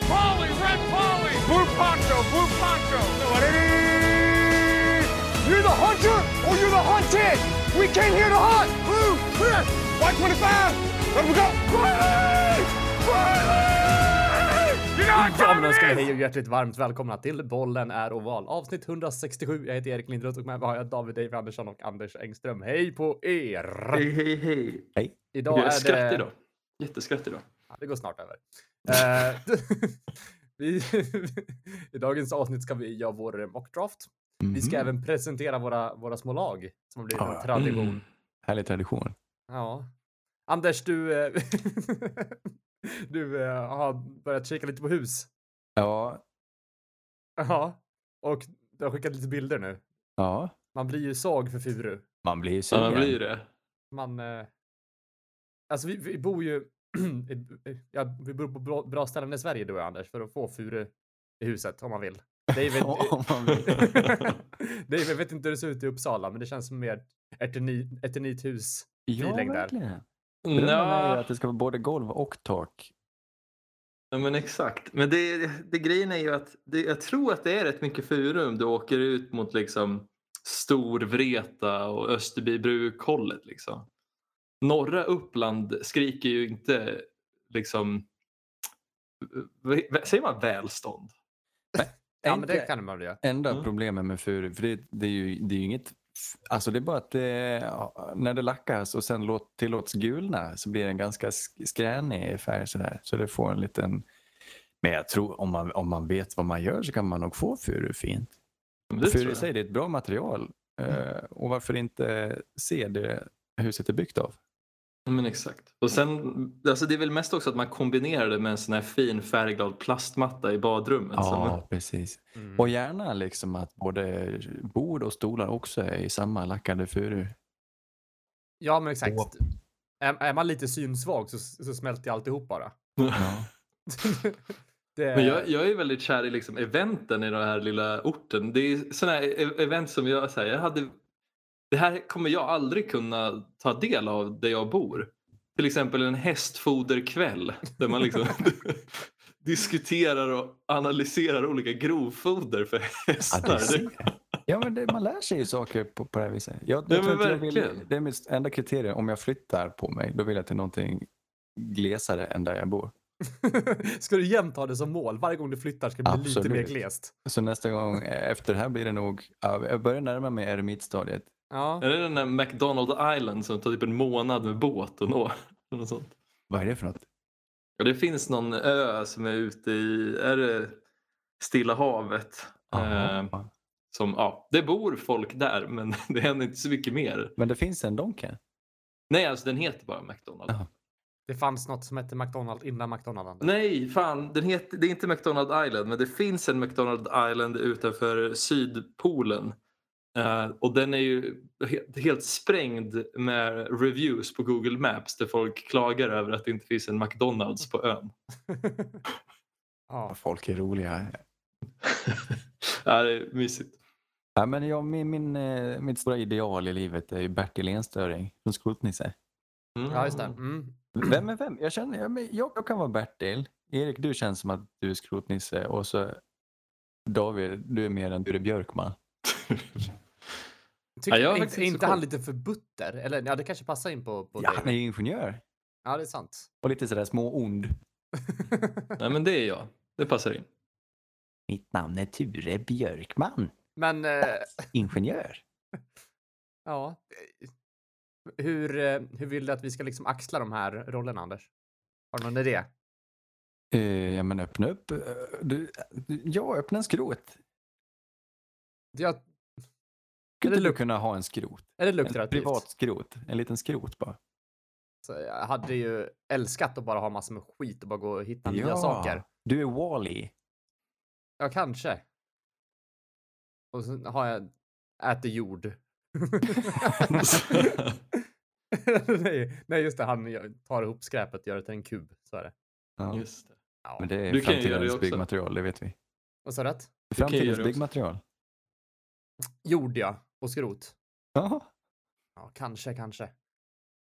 Red Polly, Red Polly, Blue Poncho, Blue Poncho. You're the hunter or you're the hunted. We came here to hunt. Blue, clear. White 25. Let we go. Riley! Riley! You're not Ja, men coming önskar hej och hjärtligt varmt välkomna till Bollen är oval. Avsnitt 167. Jag heter Erik Lindroth och med mig har jag David Dave Andersson och Anders Engström. Hej på er! Hej, hej, hej. Hej. Idag är är skratt det... idag. Jätteskratt idag. Ja, det går snart över. Eh, vi... I dagens avsnitt ska vi göra vår mockdraft. Vi ska Mhm. även presentera våra, våra små lag som har blivit en Ja. tradition. Mm. Härlig tradition. Ja. Anders, du... eh, du eh, har börjat kika lite på hus. Ja, Ja. Och du har skickat lite bilder nu. ja. Man blir ju svag för furu. Man blir ju Ja, sugen. man blir det. Man... Alltså vi, vi bor ju... ja, vi bor på bra, bra ställen i Sverige du och jag, Anders för att få furu i huset om man vill. David, Om man vill. David, jag vet inte hur det ser ut i Uppsala men det känns som mer eternit, hus. Ja, verkligen. Drömmen är ju Nja, att det ska vara både golv och tak. ja, men exakt. Men det, det grejen är ju att det, jag tror att det är rätt mycket furu om du åker ut mot liksom Storvreta och Österbybruk-hållet. Liksom. Norra Uppland skriker ju inte liksom... Säger man välstånd? Ja men det kan man väl göra. Enda Mm. problemet med furu, för det, det, är ju, det är ju inget... Alltså det är bara att det, när det lackas och sen låt, tillåts gulna så blir det en ganska sk- skränig färg sådär. Så det får en liten... Men jag tror om man, om man vet vad man gör så kan man nog få furu fint. Furu i sig det är ett bra material. eh, Och varför inte se det huset är byggt av? Men exakt. Och sen, alltså det är väl mest också att man kombinerar det med en sån här fin färgglad plastmatta i badrummet. Ja, som, precis. Mm. Och gärna liksom att både bord och stolar också är i samma lackade furu. Ja men exakt. Är, är man lite synsvag så, så smälter alltihop bara. Ja. det, Men jag, jag är väldigt kär i liksom eventen i den här lilla orten. Det är sådana här e- event som jag säger, jag hade, det här kommer jag aldrig kunna ta del av där jag bor. Till exempel en hästfoderkväll där man liksom diskuterar och analyserar olika grovfoder för Ja, hästar. ser. ja men det, man lär sig ju saker på, på det här viset. Jag, Ja, jag inte jag vill, det är mitt enda kriterium. Om jag flyttar på mig, då vill jag till någonting glesare än där jag bor. Ska du jämt ha det som mål? Varje gång du flyttar ska det bli lite mer Absolut. glest. Så nästa gång efter det här blir det nog, ja, jag börjar närma mig eremitstadiet. Ja. Är det den där McDonald Island som tar typ en månad med båt och nå? Något sånt. Vad är det för något? Ja, det finns någon ö som är ute i, är det Stilla havet? Eh, som, ja, det bor folk där men det händer inte så mycket mer. Men det finns en Donken. Nej, alltså den heter bara McDonald. Jaha. Det fanns något som hette McDonald innan McDonald. Anders. Nej, fan, den heter, det är inte McDonald Island men det finns en McDonald Island utanför Sydpolen. Eh, och den är ju he- helt sprängd med reviews på Google Maps där folk klagar över att det inte finns en McDonalds på ön. ja. Folk är roliga. ja, det är mysigt. Ja, men jag, min, min, eh, mitt stora ideal i livet är ju Bertil Enstöring från Skrotnisse. Mm. ja, just det. Mm. Vem är vem? Jag, känner, jag, men jag, jag kan vara Bertil. Erik, du känns som att du är Skrotnisse. Och så David, du är mer en du är Björkman. Tycker, Ja, jag inte, inte inte han lite för butter? Eller ja, det kanske passar in på, på Ja, dig. han är ju ingenjör. Ja, det är sant. Och lite sådär små ond. Nej, men det är jag. Det passar in. Mitt namn är Ture Björkman. Men eh, Ingenjör. ja. Hur, eh, hur vill du att vi ska liksom axla de här rollerna, Anders? Har du någon idé? Eh, ja, men öppna upp. eh, Du, du, ja, öppna en skrot. Jag, Skulle du kunna ha en skrot? är det En lukrativt? privat skrot. En liten skrot bara. Så jag hade ju älskat att bara ha massor med skit och bara gå och hitta nya saker. Du är Wall-E. Ja, kanske. Och sen har jag äter jord. nej, nej, just det. Han tar ihop skräpet och gör det till en kub. Så är det. Ja. Just det. Ja. Men det är Du det framtidens byggmaterial, det vet vi. Vad sa du Framtidens byggmaterial. Jord, ja. Och skrot. Jaha. Ja, kanske, kanske.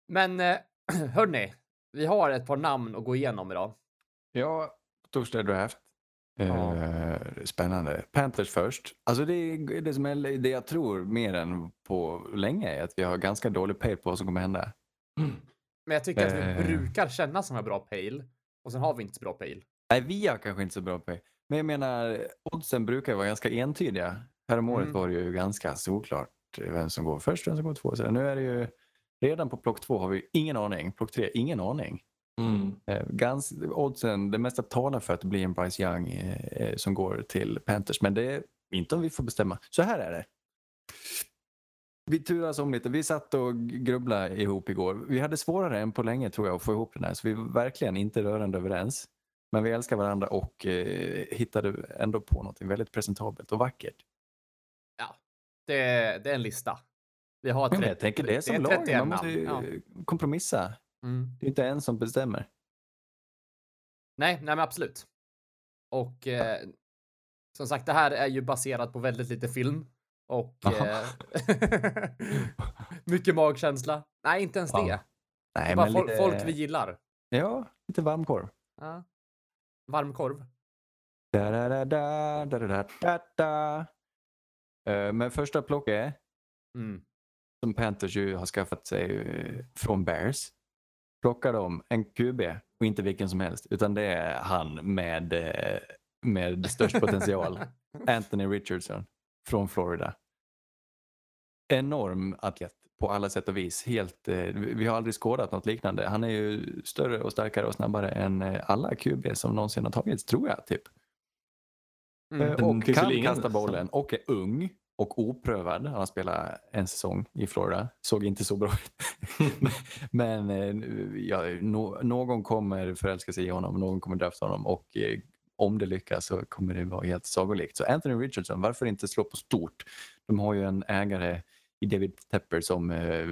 Men eh, hörni, vi har ett par namn att gå igenom idag. Ja, torsdag draft. Ja. Eh, spännande. Panthers först. Alltså det, är- det, som är, det jag tror mer än på länge är att vi har ganska dålig pejl på vad som kommer hända. Men jag tycker att vi Eh. brukar känna som har bra pejl och sen har vi inte så bra pejl. Nej, vi har kanske inte så bra pejl. Men jag menar, oddsen brukar vara ganska entydiga. Häromåret Mm. var det ju ganska såklart vem som går först och vem som går två. Så nu är det ju redan på plock två har vi ingen aning. Plock tre, ingen aning. Mm. Eh, Gans, oddsen, det mesta talar för att det blir en Bryce Young eh, eh, som går till Panthers. Men det är inte om vi får bestämma. Så här är det. Vi turas om lite. Vi satt och grubblade ihop igår. Vi hade svårare än på länge tror jag att få ihop den här. Så vi var verkligen inte rörande överens. Men vi älskar varandra och eh, hittade ändå på något väldigt presentabelt och vackert. Det, det är en lista. Vi har Men 30, jag tänker det är som det är 31 lag. Man måste Ja. kompromissa. Mm. Det är inte en som bestämmer. Nej, nej men absolut. Och eh, som sagt, det här är ju baserat på väldigt lite film. Och eh, mycket magkänsla. Nej, inte ens Ja. det. Det Nej, är bara men folk, lite, folk vi gillar. Ja, lite varmkorv. Ja. Varmkorv. Da, da, da, da, da, da, da, da. Eh, Men första plocket Mm. som Panthers ju har skaffat sig eh, från Bears plockar de en QB och inte vilken som helst utan det är han med, eh, med störst potential. Anthony Richardson från Florida. Enorm atlet på alla sätt och vis. Helt, vi har aldrig skådat något liknande. Han är ju större och starkare och snabbare än alla QB som någonsin har tagits, tror jag. Typ. Mm. Och kan kasta bollen och är ung och oprövad. Han har spelat en säsong i Florida. Såg inte så bra ut. Men eh, ja, no, någon kommer förälska sig i honom, någon kommer drafta honom och eh, om det lyckas så kommer det vara helt sagolikt. Så Anthony Richardson, varför inte slå på stort? De har ju en ägare i David Tepper som eh,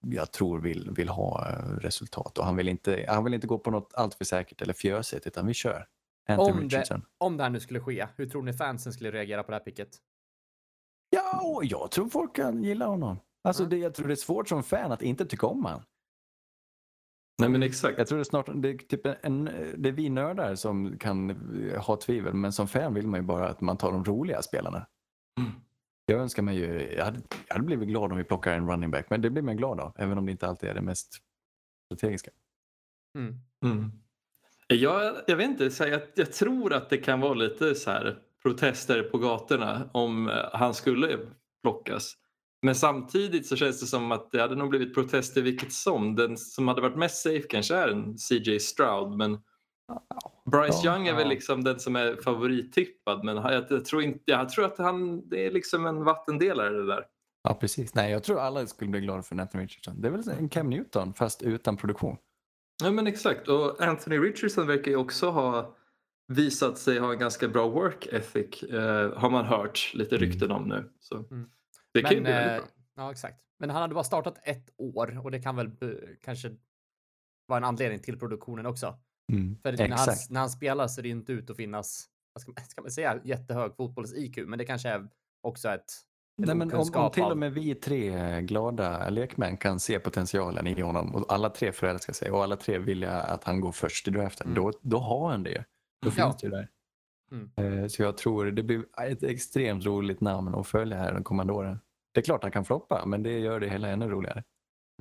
jag tror vill, vill ha eh, resultat och han vill, inte, han vill inte gå på något allt för säkert eller fjösigt utan vi kör. Anthony Om det-. Om det här nu skulle ske, hur tror ni fansen skulle reagera på det här picket? Ja, och jag tror folk kan gilla honom. Alltså Ja. det, jag tror det är svårt som fan att inte tycka om han. Nej men exakt. Jag tror det är snart, det är, typ en, det är vi nördar som kan eh, ha tvivel, men som fan vill man ju bara att man tar de roliga spelarna. Mm. Jag önskar mig ju, jag hade, jag hade blivit glad om vi plockar en running back, men det blir man glad av, även om det inte alltid är det mest strategiska. Mm. Mm. Jag, jag vet inte, så här, jag, jag tror att det kan vara lite så här protester på gatorna om eh, han skulle plockas. Men samtidigt så känns det som att det hade nog blivit protester vilket som. Den som hade varit mest safe kanske är en CJ Stroud men Bryce Ja, Young är väl liksom den som är favorittippad men jag, tror inte, jag tror att han, det är liksom en vattendelare det där. Ja, precis. Nej, jag tror alla skulle bli glada för Nathan Richardson. Det är väl en Cam Newton, fast utan produktion. Ja men exakt och Anthony Richardson verkar ju också ha visat sig ha en ganska bra work ethic eh, har man hört lite Mm. rykten om nu. Så Mm. det kan ju Men, bli väldigt eh, bra. ja, exakt. Men han hade bara startat ett år och det kan väl be- kanske vara en anledning till produktionen också. För när han, när han spelar ser det inte ut att finnas, vad ska man, ska man säga, jättehög fotbolls-IQ, men det kanske är också ett Nej, men om, om till och med vi tre glada lekmän kan se potentialen i honom och alla tre förälskar sig och alla tre vill att han går först i draften, Mm. då, då har han det. Då Ja. finns det ju där. Mm. Eh, Så jag tror det blir ett extremt roligt namn att följa här de kommande åren. Det är klart han kan floppa, men det gör det hela ännu roligare.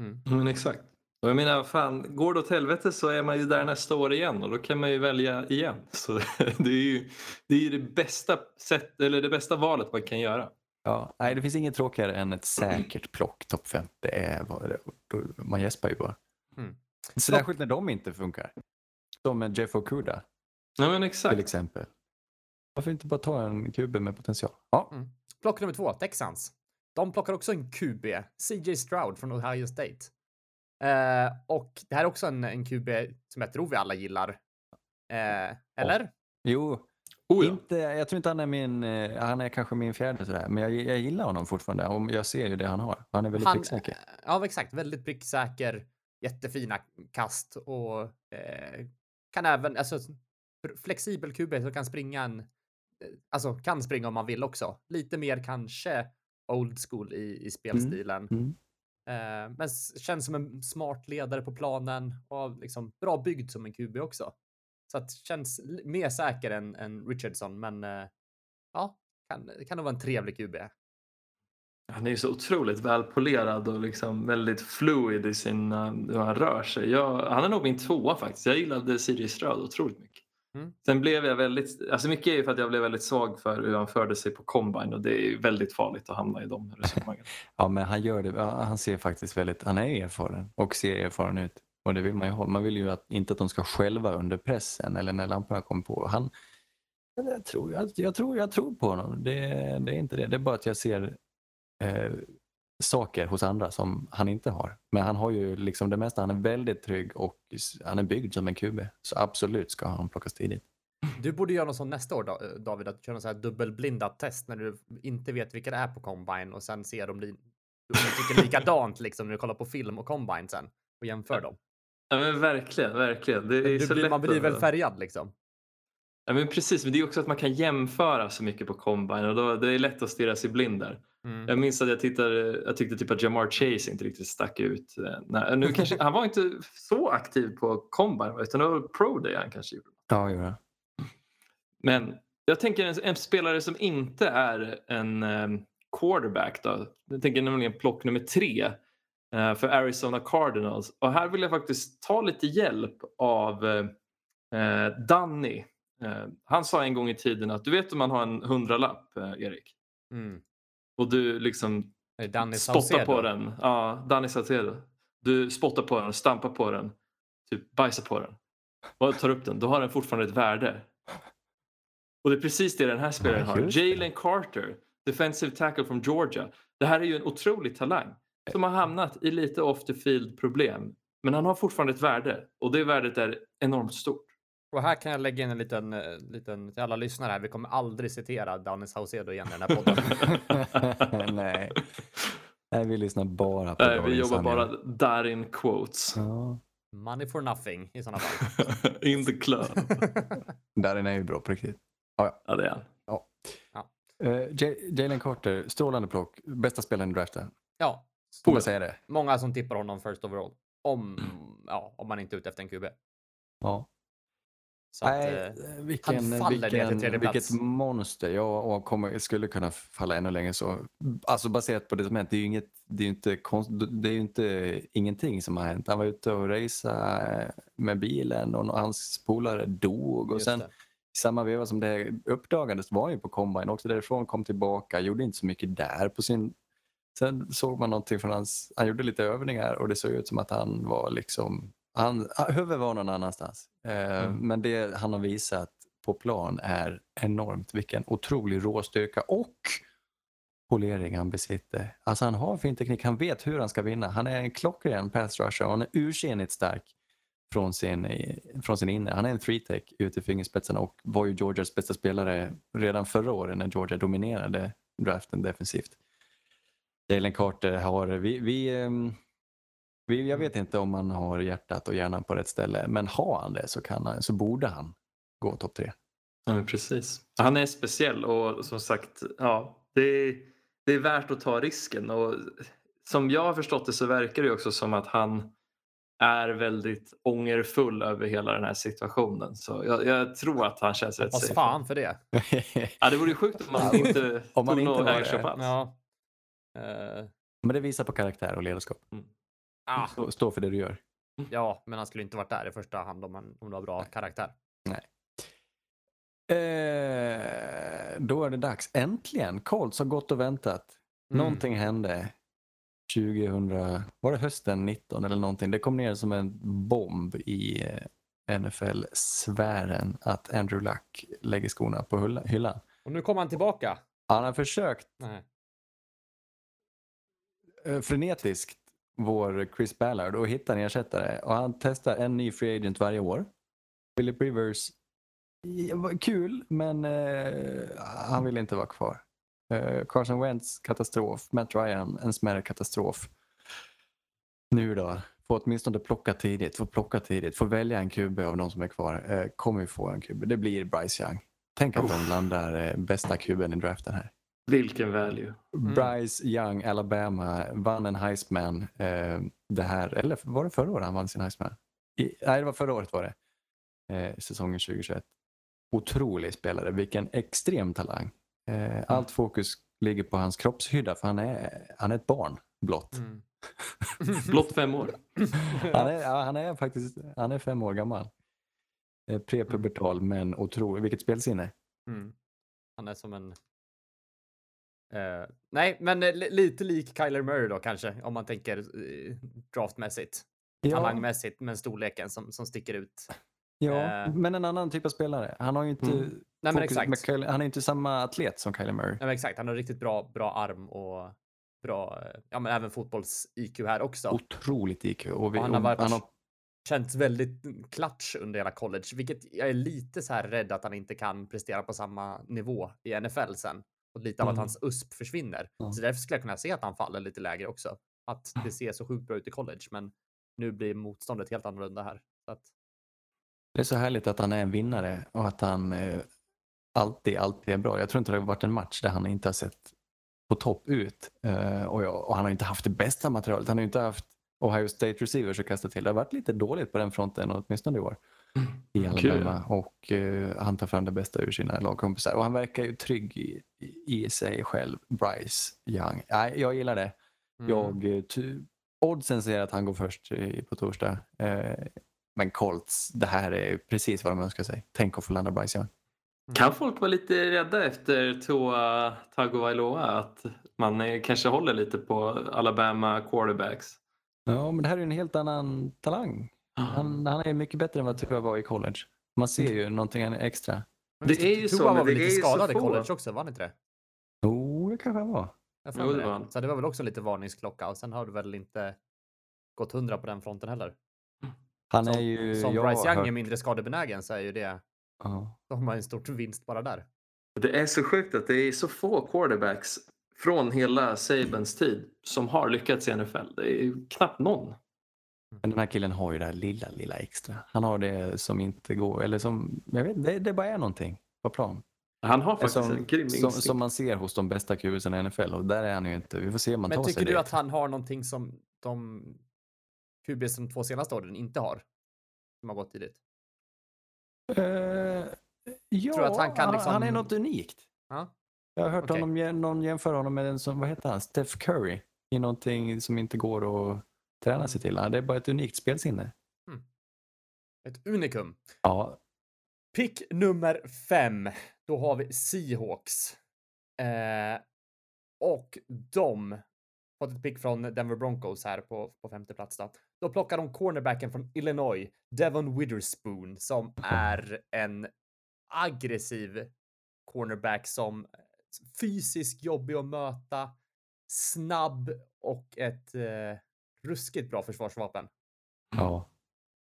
Mm. Men exakt. Och jag menar, fan, går det åt helvete så är man ju där nästa år igen och då kan man ju välja igen. Så det är ju det, är ju det, bästa, sätt, eller det bästa valet man kan göra. Ja, nej, det finns inget tråkigare än ett säkert plock topp 5. Det är, vad det- då, man gäspar ju bara. Mm. Särskilt när de inte funkar. Som med Jeff Okuda Ja men till exakt. exempel. Varför inte bara ta en QB med potential? Ja, Plock nummer två, Texans. De plockar också en QB, CJ Stroud från Ohio State. Eh, och det här är också en, en QB som jag tror vi alla gillar. Eh, eller? jo, Oh, ja. inte, jag tror inte han är min, eh, han är kanske min fjärde sådär, men jag, jag gillar honom fortfarande och jag ser ju det han har. Han är väldigt Han, pricksäker. ja, exakt. Väldigt pricksäker, jättefina kast och eh, kan även, alltså flexibel QB som kan springa en, eh, alltså kan springa om man vill också. Lite mer kanske old school i, i spelstilen. Mm. Eh, men känns som en smart ledare på planen och liksom bra byggd som en QB också. Så att känns mer säker än, än Richardson, men eh, ja, kan, kan nog vara en trevlig QB. Han är ju så otroligt välpolerad och liksom väldigt fluid i sin, uh, hur han rör sig. Jag, han är nog min tvåa faktiskt. Jag gillade Sirius Ströd otroligt mycket. Mm. Sen blev jag väldigt, alltså mycket är ju för att jag blev väldigt svag för hur han förde sig på combine och det är väldigt farligt att hamna i de resonemangen. Ja, men han gör det. Han ser faktiskt väldigt, han är erfaren och ser erfaren ut. Och det vill man ju ha. Man vill ju att, inte att de ska själva under pressen eller när lamporna kommer på. Han, jag, tror, jag, jag, tror, jag tror på honom. Det, det är inte det. Det är bara att jag ser eh, saker hos andra som han inte har. Men han har ju liksom det mesta. Han är väldigt trygg och han är byggd som en QB. Så absolut ska han plockas tidigt. Du borde göra något sånt nästa år Da- David, att köra något så här dubbelblindat test när du inte vet vilka det är på combine och sen ser om de, de tycker likadant liksom när du kollar på film och combine sen och jämför dem. Ja, men verkligen, verkligen. Det är Du så blir, lätt man blir väl färgad liksom. Ja, men precis, men det är också att man kan jämföra så mycket på combine och då, det är lätt att stirra sig blind där. Mm. Jag minns att jag, tittade, jag tyckte typ att Jamar Chase inte riktigt stack ut. eh, när- Nu kanske, han var inte så aktiv på combine utan det var pro day han kanske gjorde. Ja, gör det. Men jag tänker en, en spelare som inte är en um, quarterback då. Jag tänker nämligen plock nummer tre eh, för Arizona Cardinals. Och här vill jag faktiskt ta lite hjälp av uh, Danny. Eh, han sa en gång i tiden att du vet om man har en hundralapp, uh, Erik, Mm. och du liksom Danny spottar Saucedo? på den. Ja, Danny Saucedo. Du spottar på den, stampar på den, typ bajsar på den och tar upp den. Då har den fortfarande ett värde. Och det är precis det den här spelaren har. Jalen Carter, defensive tackle from Georgia. Det här är ju en otrolig talang som har hamnat i lite off the field problem. Men han har fortfarande ett värde och det värdet är enormt stort. Och här kan jag lägga in en liten, eh, liten till alla lyssnare här. Vi kommer aldrig citera Danny Saucedo igen i den här podden. Nej. Nej, vi lyssnar bara på Nej, vi jobbar bara sanningar. Darin quotes. Ja. Money for nothing i sådana fall. In the club. Darin är ju bra på riktigt. Ja, det är han. Uh, Jalen Carter, strålande plock. Bästa spelaren i draften. ja, Får man säga det? många som tippar honom first overall. Om, ja, om man inte är ute efter en QB. Ja. Så Nej, eh, vilken, han faller ner till vilken, tredje vilket plats. monster. Jag och kommer, skulle kunna falla ännu längre så. Alltså baserat på det som hänt. Det är ju, inget, det är inte, konst, det är inte ingenting som har hänt. Han var ute och racea med bilen och hans polare dog. Och just sen det. i samma veva som det uppdagades var han ju på combine också därifrån, kom tillbaka, gjorde inte så mycket där på sin... Sen såg man någonting från hans, han gjorde lite övningar och det såg ut som att han var liksom, han, huvudet var någon annanstans. Eh, Mm. Men det han har visat på plan är enormt vilken otrolig råstyrka och polering han besitter. Alltså han har fin teknik, han vet hur han ska vinna. Han är en klockren pass rusher och han är ursenigt stark från sin, från sin inne. Han är en three tech ut i fingerspetsarna och var ju Georgias bästa spelare redan förra året när Georgia dominerade draften defensivt. Jalen Carter har, vi, vi, ehm, vi, jag vet inte om han har hjärtat och hjärnan på rätt ställe men har han det så, kan han, så borde han gå topp tre. Ja, men precis. Han är speciell och som sagt, ja, det, är, det är värt att ta risken. Och som jag har förstått det så verkar det också som att han är väldigt ångerfull över hela den här situationen. Så jag, jag tror att han känns rätt Vad safe. fan för det. Ja, det vore ju sjukt om man inte Om man tog inte något ägarskap alls. Ja. Eh, men det visar på karaktär och ledarskap. Ah, Stå, stå för det du gör. ja, men han skulle inte varit där i första hand om, han, om du har bra karaktär. Eh, då är det dags. Äntligen! Colts har gått och väntat. Mm. Någonting hände 2000, var det hösten 19 eller någonting? Det kom ner som en bomb i eh, NFL-sfären att Andrew Luck lägger skorna på hylla- hyllan. Och nu kommer han tillbaka. Han har försökt Nej. eh, frenetiskt, vår Chris Ballard, och hitta en ersättare. Och han testar en ny free agent varje år. Philip Rivers, kul, men eh, han vill inte vara kvar. Eh, Carson Wentz, katastrof. Matt Ryan, en smärre katastrof. Nu då, få åtminstone plocka tidigt, få plocka tidigt, få välja en QB av de som är kvar. Eh, kommer vi få en QB? Det blir Bryce Young. Tänk att de landar eh, bästa QBn i draften här. Vilken value. Mm. Bryce Young, Alabama, vann en Heisman eh, det här, eller var det förra året han vann sin Heisman? I, nej, det var förra året var det. eh, säsongen 2021. Otrolig spelare, vilken extrem talang. Eh, allt fokus ligger på hans kroppshydda för han är, han är ett barn blott. Mm. Blott fem år. Han, är, ja, han är faktiskt han är fem år gammal. Eh, prepubertal men otrolig, vilket spelsinne. Mm. Han är som en... Eh, nej, men eh, li- lite lik Kyler Murray då kanske, om man tänker eh, draftmässigt. Talangmässigt, men storleken som, som sticker ut. ja, Eh. men en annan typ av spelare. Han har ju inte, Mm. Nej, men exakt. med Kylie- han är inte samma atlet som Kyler Murray. Nej, men exakt. Han har riktigt bra, bra arm och bra, ja men även fotbolls-IQ här också. Otroligt IQ. Och vi, Och han har varit- han har, Känts väldigt klatsch under hela college, vilket jag är lite så här rädd att han inte kan prestera på samma nivå i NFL sen. Och lite av att Mm. hans USP försvinner. Ja. Så därför skulle jag kunna se att han faller lite lägre också. Att det ser så sjukt bra ut i college, men nu blir motståndet helt annorlunda här. Att, det är så härligt att han är en vinnare och att han eh, alltid, alltid är bra. Jag tror inte det har varit en match där han inte har sett på topp ut. Eh, och, jag, och han har inte haft det bästa materialet. Han har inte haft Ohio State receivers att kasta till. Det har varit lite dåligt på den fronten, åtminstone i år. I Kul. Alabama. Och eh, han tar fram det bästa ur sina lagkompisar. Och han verkar ju trygg i, i, sig själv, Bryce Young. Nej, jag gillar det. mm. Jag, eh, ty, oddsen säger att han går först i, på torsdag. Eh, men Colts, det här är precis vad de önskar sig. Tänk att få landa Bryce Young. Kan folk vara lite rädda efter Tua Tagovailoa att man eh, kanske håller lite på Alabama quarterbacks? Ja, men det här är en helt annan talang. Han, han är mycket bättre än vad Tua var i college. Man ser ju någonting extra. Men det är ju Tua så, var men väl det lite är ju skadad i få. college också, var han inte det? Jo, det kanske han var. Jag Jo, jo, det det var han. Så det var väl också lite varningsklocka och sen har det väl inte gått hundra på den fronten heller. Han Som, är ju... som jag har Bryce Young är hört- mindre skadebenägen så är ju det, Ja. då har man en stor vinst bara där. Det är så sjukt att det är så få quarterbacks från hela Sabans tid som har lyckats i NFL. Det är ju knappt någon. Men den här killen har ju det här lilla, lilla extra. Han har det som inte går, eller som, jag vet det, det bara är någonting på plan. Han har faktiskt Som, en grym som, som man ser hos de bästa QBsarna i NFL och där är han ju inte. Vi får se om Men tar sig tycker du att han har någonting som de QBs de två senaste åren inte har? Som har gått tidigt. Eh, ja, Tror att han kan liksom- han är något unikt. Ja. Jag har hört Okej. honom, någon jämföra honom med en som, vad heter han, Steph Curry i någonting som inte går att träna sig till. Det är bara ett unikt spelsinne. Ett unikum. Ja, Pick nummer fem. Då har vi Seahawks. Eh, och de fått ett pick från Denver Broncos här på, på femte plats. Då. då plockar de cornerbacken från Illinois, Devon Witherspoon, som är en aggressiv cornerback som fysiskt jobbig att möta, snabb och ett eh, ruskigt bra försvarsvapen. ja.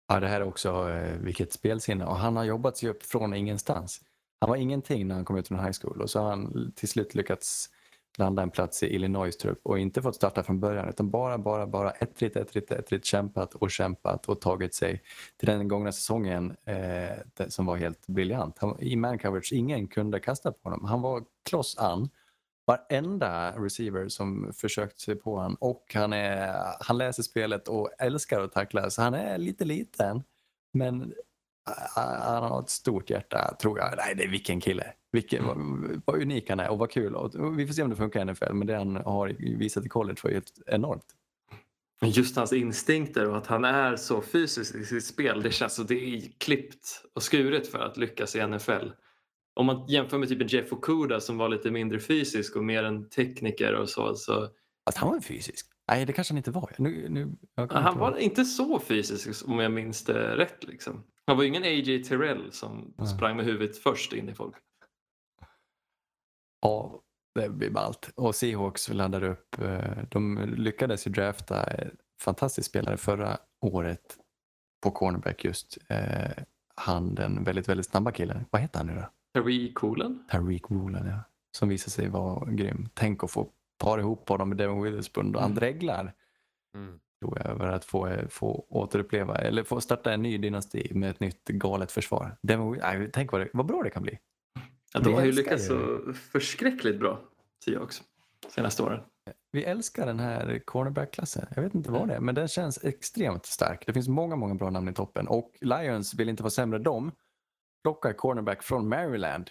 ja det här är också eh, vilket spelsinne. Och han har jobbat sig upp från ingenstans. Han var ingenting när han kom ut från high school och så har han till slut lyckats landa en plats i Illinois trupp och inte fått starta från början utan bara, bara, bara ettrigt, ettrigt, ettrigt kämpat och kämpat och tagit sig till den gångna säsongen eh, som var helt briljant. Han, I man coverage, ingen kunde kasta på honom. Han var kloss an. Varenda receiver som försökt sig på honom och han, är, han läser spelet och älskar att tackla så han är lite liten men Ah, han har ett stort hjärta, tror jag. Nej, det är vilken kille. Vilken, vad, vad unik han är och vad kul. Och vi får se om det funkar i NFL, men det han har visat i college var helt enormt. Just hans instinkter och att han är så fysisk i sitt spel. Det känns som det är klippt och skuret för att lyckas i NFL. Om man jämför med typ en Jeff Okuda som var lite mindre fysisk och mer en tekniker och så. så Att han var fysisk? Nej, det kanske han inte var. Nu, nu, han var inte så fysisk om jag minns det rätt. Liksom. Han var ju ingen A.J. Terrell som Nej. sprang med huvudet först in i folk. Ja, det blir ballt. Och Seahawks laddade upp. eh, De lyckades ju drafta fantastisk spelare förra året på cornerback just. Eh, Han den väldigt, väldigt snabba killen. Vad heter han nu då? Tariq Coolen? Tariq Woolen, ja. Som visade sig vara grym. Tänk att få para ihop honom med Devon Witherspoon och han Mm. dreglar. Tror jag, över att få, få återuppleva, eller få starta en ny dynasti med ett nytt galet försvar. Devon, nej, tänk vad, det, vad bra det kan bli. Ja, de har ju lyckats så förskräckligt bra, Seahawks, senaste åren. vi älskar den här cornerback-klassen. Jag vet inte vad det är, men den känns extremt stark. Det finns många, många bra namn i toppen och Lions vill inte vara sämre. De plockar cornerback från Maryland,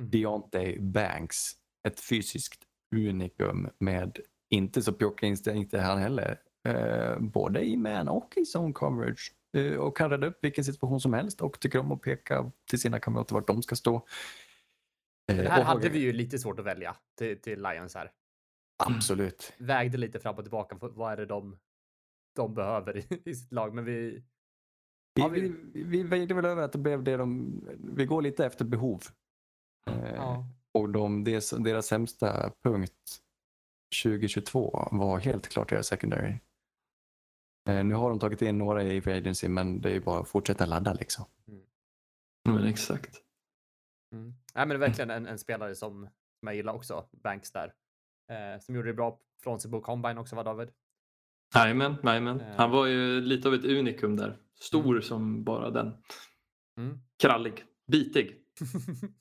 Mm. Deontay Banks. Ett fysiskt unikum med inte så pjockiga instinkter han heller. Eh, både i man och i zone coverage. Eh, och kan rädda upp vilken situation som helst och tycker om att peka till sina kamrater vart de ska stå. Eh, Det här hade vi ju lite svårt att välja till, till Lions här. Absolut. Vägde lite fram och tillbaka. För vad är det de, de behöver i, i sitt lag? Men vi... Vi, Ja, vi, vi- vi, väl över att det blev det de... Vi går lite efter behov. Eh, Ja. Och de, deras, deras sämsta punkt 2022 var helt klart deras secondary. Eh, nu har de tagit in några i free agency men det är bara att fortsätta ladda liksom. Men exakt. Mm. Nej, men det är verkligen en, en spelare som, som jag gillar också, Banks där. Eh, som gjorde det bra från sig på Combine också, var David? Jajamän, jajamän. Eh. Han var ju lite av ett unikum där. Stor som bara den. Mm. Krallig, bitig.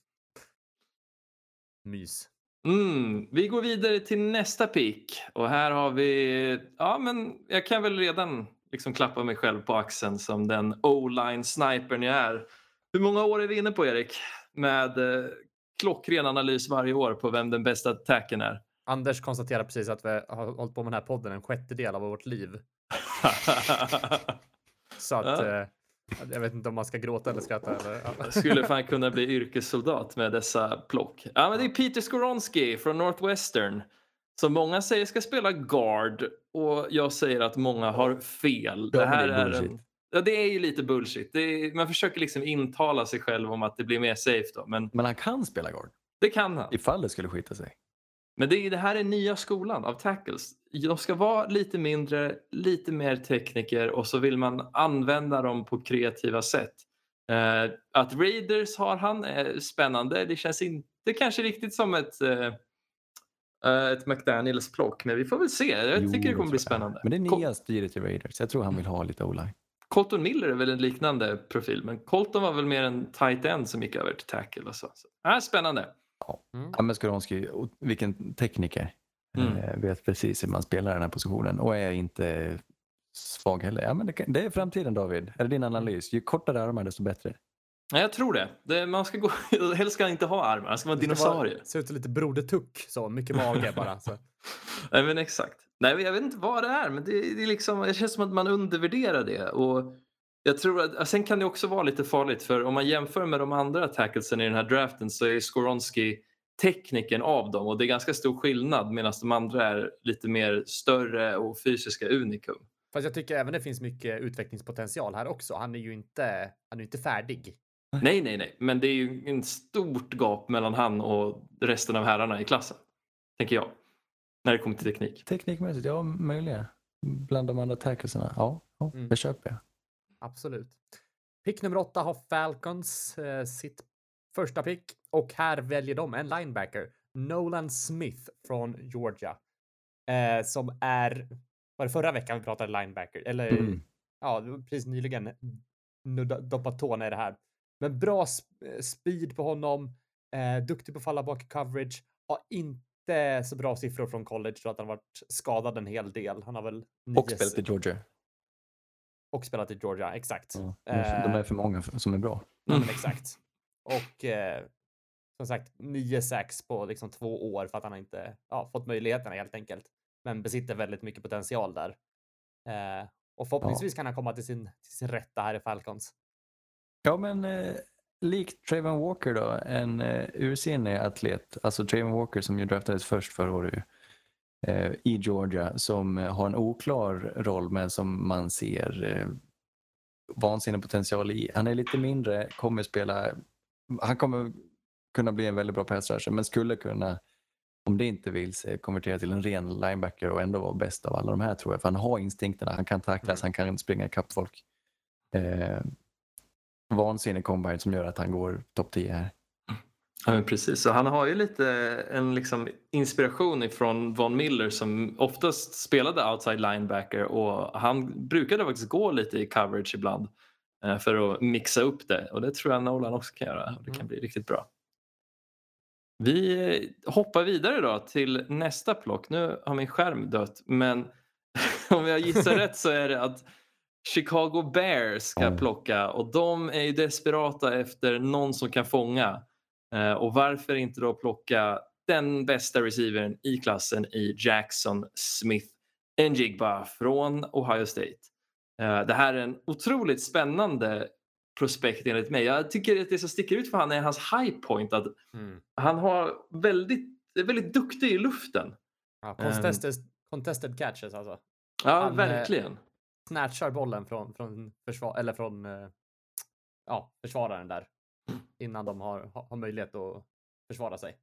Mys. Mm, vi går vidare till nästa pick och här har vi, ja men jag kan väl redan liksom klappa mig själv på axeln som den o-line snipern jag är. Hur många år är vi inne på Erik? Med eh, klockren analys varje år på vem den bästa attacken är. Anders konstaterar precis att vi har hållit på med den här podden en sjättedel av vårt liv. Så att Ja. eh, jag vet inte om man ska gråta eller skratta. Eller, ja. Jag skulle fan kunna bli yrkessoldat med dessa plock. Ja, men det är Peter Skoronski från Northwestern. Som många säger ska spela guard och jag säger att många har fel. Det här är en, ja, det är ju lite bullshit. Det är, man försöker liksom intala sig själv om att det blir mer safe då, men Men han kan spela guard det kan han. ifall det skulle skita sig. Men det, är, det här är nya skolan av tackles. De ska vara lite mindre, lite mer tekniker och så vill man använda dem på kreativa sätt. Eh, att Raiders har han är spännande. Det känns inte kanske riktigt som ett, eh, eh, ett McDaniels plock, men vi får väl se. Jag Jo, tycker det kommer bli spännande. Men det är nya styret i Raiders. Jag tror han vill ha lite o-line. Colton Miller är väl en liknande profil, men Colton var väl mer en tight end som gick över till tackle och så. så. Äh, spännande. Mm. Ja, men Skoronski, vilken tekniker. Mm. Eh, vet precis hur man spelar den här positionen och är inte svag heller. Ja, men det, kan, det är framtiden David. Är det din analys? Ju kortare armar desto bättre. Ja, jag tror det. det man ska gå, helst ska inte ha armar, han ska vara dinosaurie. Ser ut som lite Broder Tuck, så mycket mage bara. Så. Nej men exakt. Nej jag vet inte vad det är men det, det är liksom, det känns som att man undervärderar det. Och jag tror att, sen kan det också vara lite farligt för om man jämför med de andra tacklesen i den här draften så är Skoronski tekniken av dem och det är ganska stor skillnad medan de andra är lite mer större och fysiska unikum. Fast jag tycker även det finns mycket utvecklingspotential här också. Han är ju inte, han är inte färdig. Nej, nej, nej, men det är ju en stort gap mellan han och resten av herrarna i klassen. Tänker jag. När det kommer till teknik. Teknikmässigt, ja möjliga. Bland de andra tacklesarna, ja, ja Mm. det köper jag. Absolut. Pick nummer åtta har Falcons eh, sitt första pick och här väljer de en linebacker. Nolan Smith från Georgia. Eh, som är, var det förra veckan vi pratade linebacker? Eller Mm. ja, precis nyligen doppat tårna i det här. Men bra eh, speed på honom, eh, duktig på att falla bak i coverage, har inte så bra siffror från college så att han har varit skadad en hel del. Han har väl Och spelat i Georgia. och spelat i Georgia, exakt. Ja, de är- de Eh, är för många som är bra. Ja, men exakt. Och eh, som sagt, nio sax på liksom två år för att han har inte ja, fått möjligheterna helt enkelt. Men besitter väldigt mycket potential där. Eh, och förhoppningsvis kan han komma till sin, till sin rätta här i Falcons. Ja, men eh, likt Trayvon Walker då, en eh, ursinnig atlet, alltså Trayvon Walker som ju draftades först förra året eh, i Georgia, som eh, har en oklar roll men som man ser eh, vansinnig potential i. Han är lite mindre, kommer spela, han kommer kunna bli en väldigt bra pass men skulle kunna, om det inte vill sig, konvertera till en ren linebacker och ändå vara bäst av alla de här tror jag. För han har instinkterna, han kan tacklas, han kan springa ikapp folk. Eh, vansinnig combine som gör att han går topp 10 här. Ja, precis. Så han har ju lite en liksom inspiration ifrån Von Miller som oftast spelade outside linebacker och han brukade faktiskt gå lite i coverage ibland för att mixa upp det och det tror jag Nolan också kan göra och det kan Mm. bli riktigt bra. Vi eh, hoppar vidare då till nästa plock. Nu har min skärm dött men om jag gissar rätt så är det att Chicago Bears ska plocka och de är ju desperata efter någon som kan fånga. Eh, Och varför inte då plocka den bästa receivern i klassen i Jackson Smith Njigba från Ohio State. Eh, Det här är en otroligt spännande prospekt enligt mig. Jag tycker att det som sticker ut för han är hans high point. Att Mm. han har väldigt, är väldigt duktig i luften. Ja, contested, contested catches alltså. Ja, Han, eh, verkligen. Snatchar bollen från, från, försvar, eller från eh, ja, försvararen där. Innan de har, har möjlighet att försvara sig.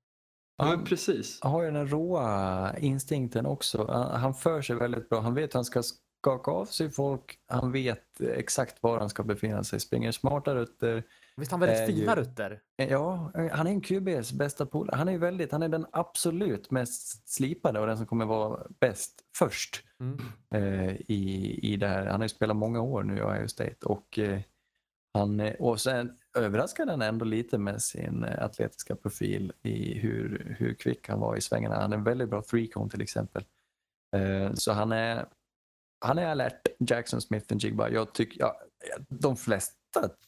Ja, men precis. Han har ju den råa instinkten också. Han, han för sig väldigt bra. Han vet hur han ska skaka av sig folk. Han vet exakt var han ska befinna sig. Springer smarta rutter. Visst han väldigt Är ju- fina rutter? Ja, han är en QBs bästa polare. Han är väldigt, han är den absolut mest slipade och den som kommer vara bäst först Mm. eh, i, i det här. Han har ju spelat många år nu i Ohio State och eh, han, och sen överraskade han ändå lite med sin eh, atletiska profil i hur, hur kvick han var i svängarna. Han är en väldigt bra three cone till exempel. Eh, så han är, han är alert, Jackson Smith och Jigba. Jag tycker, ja, de flesta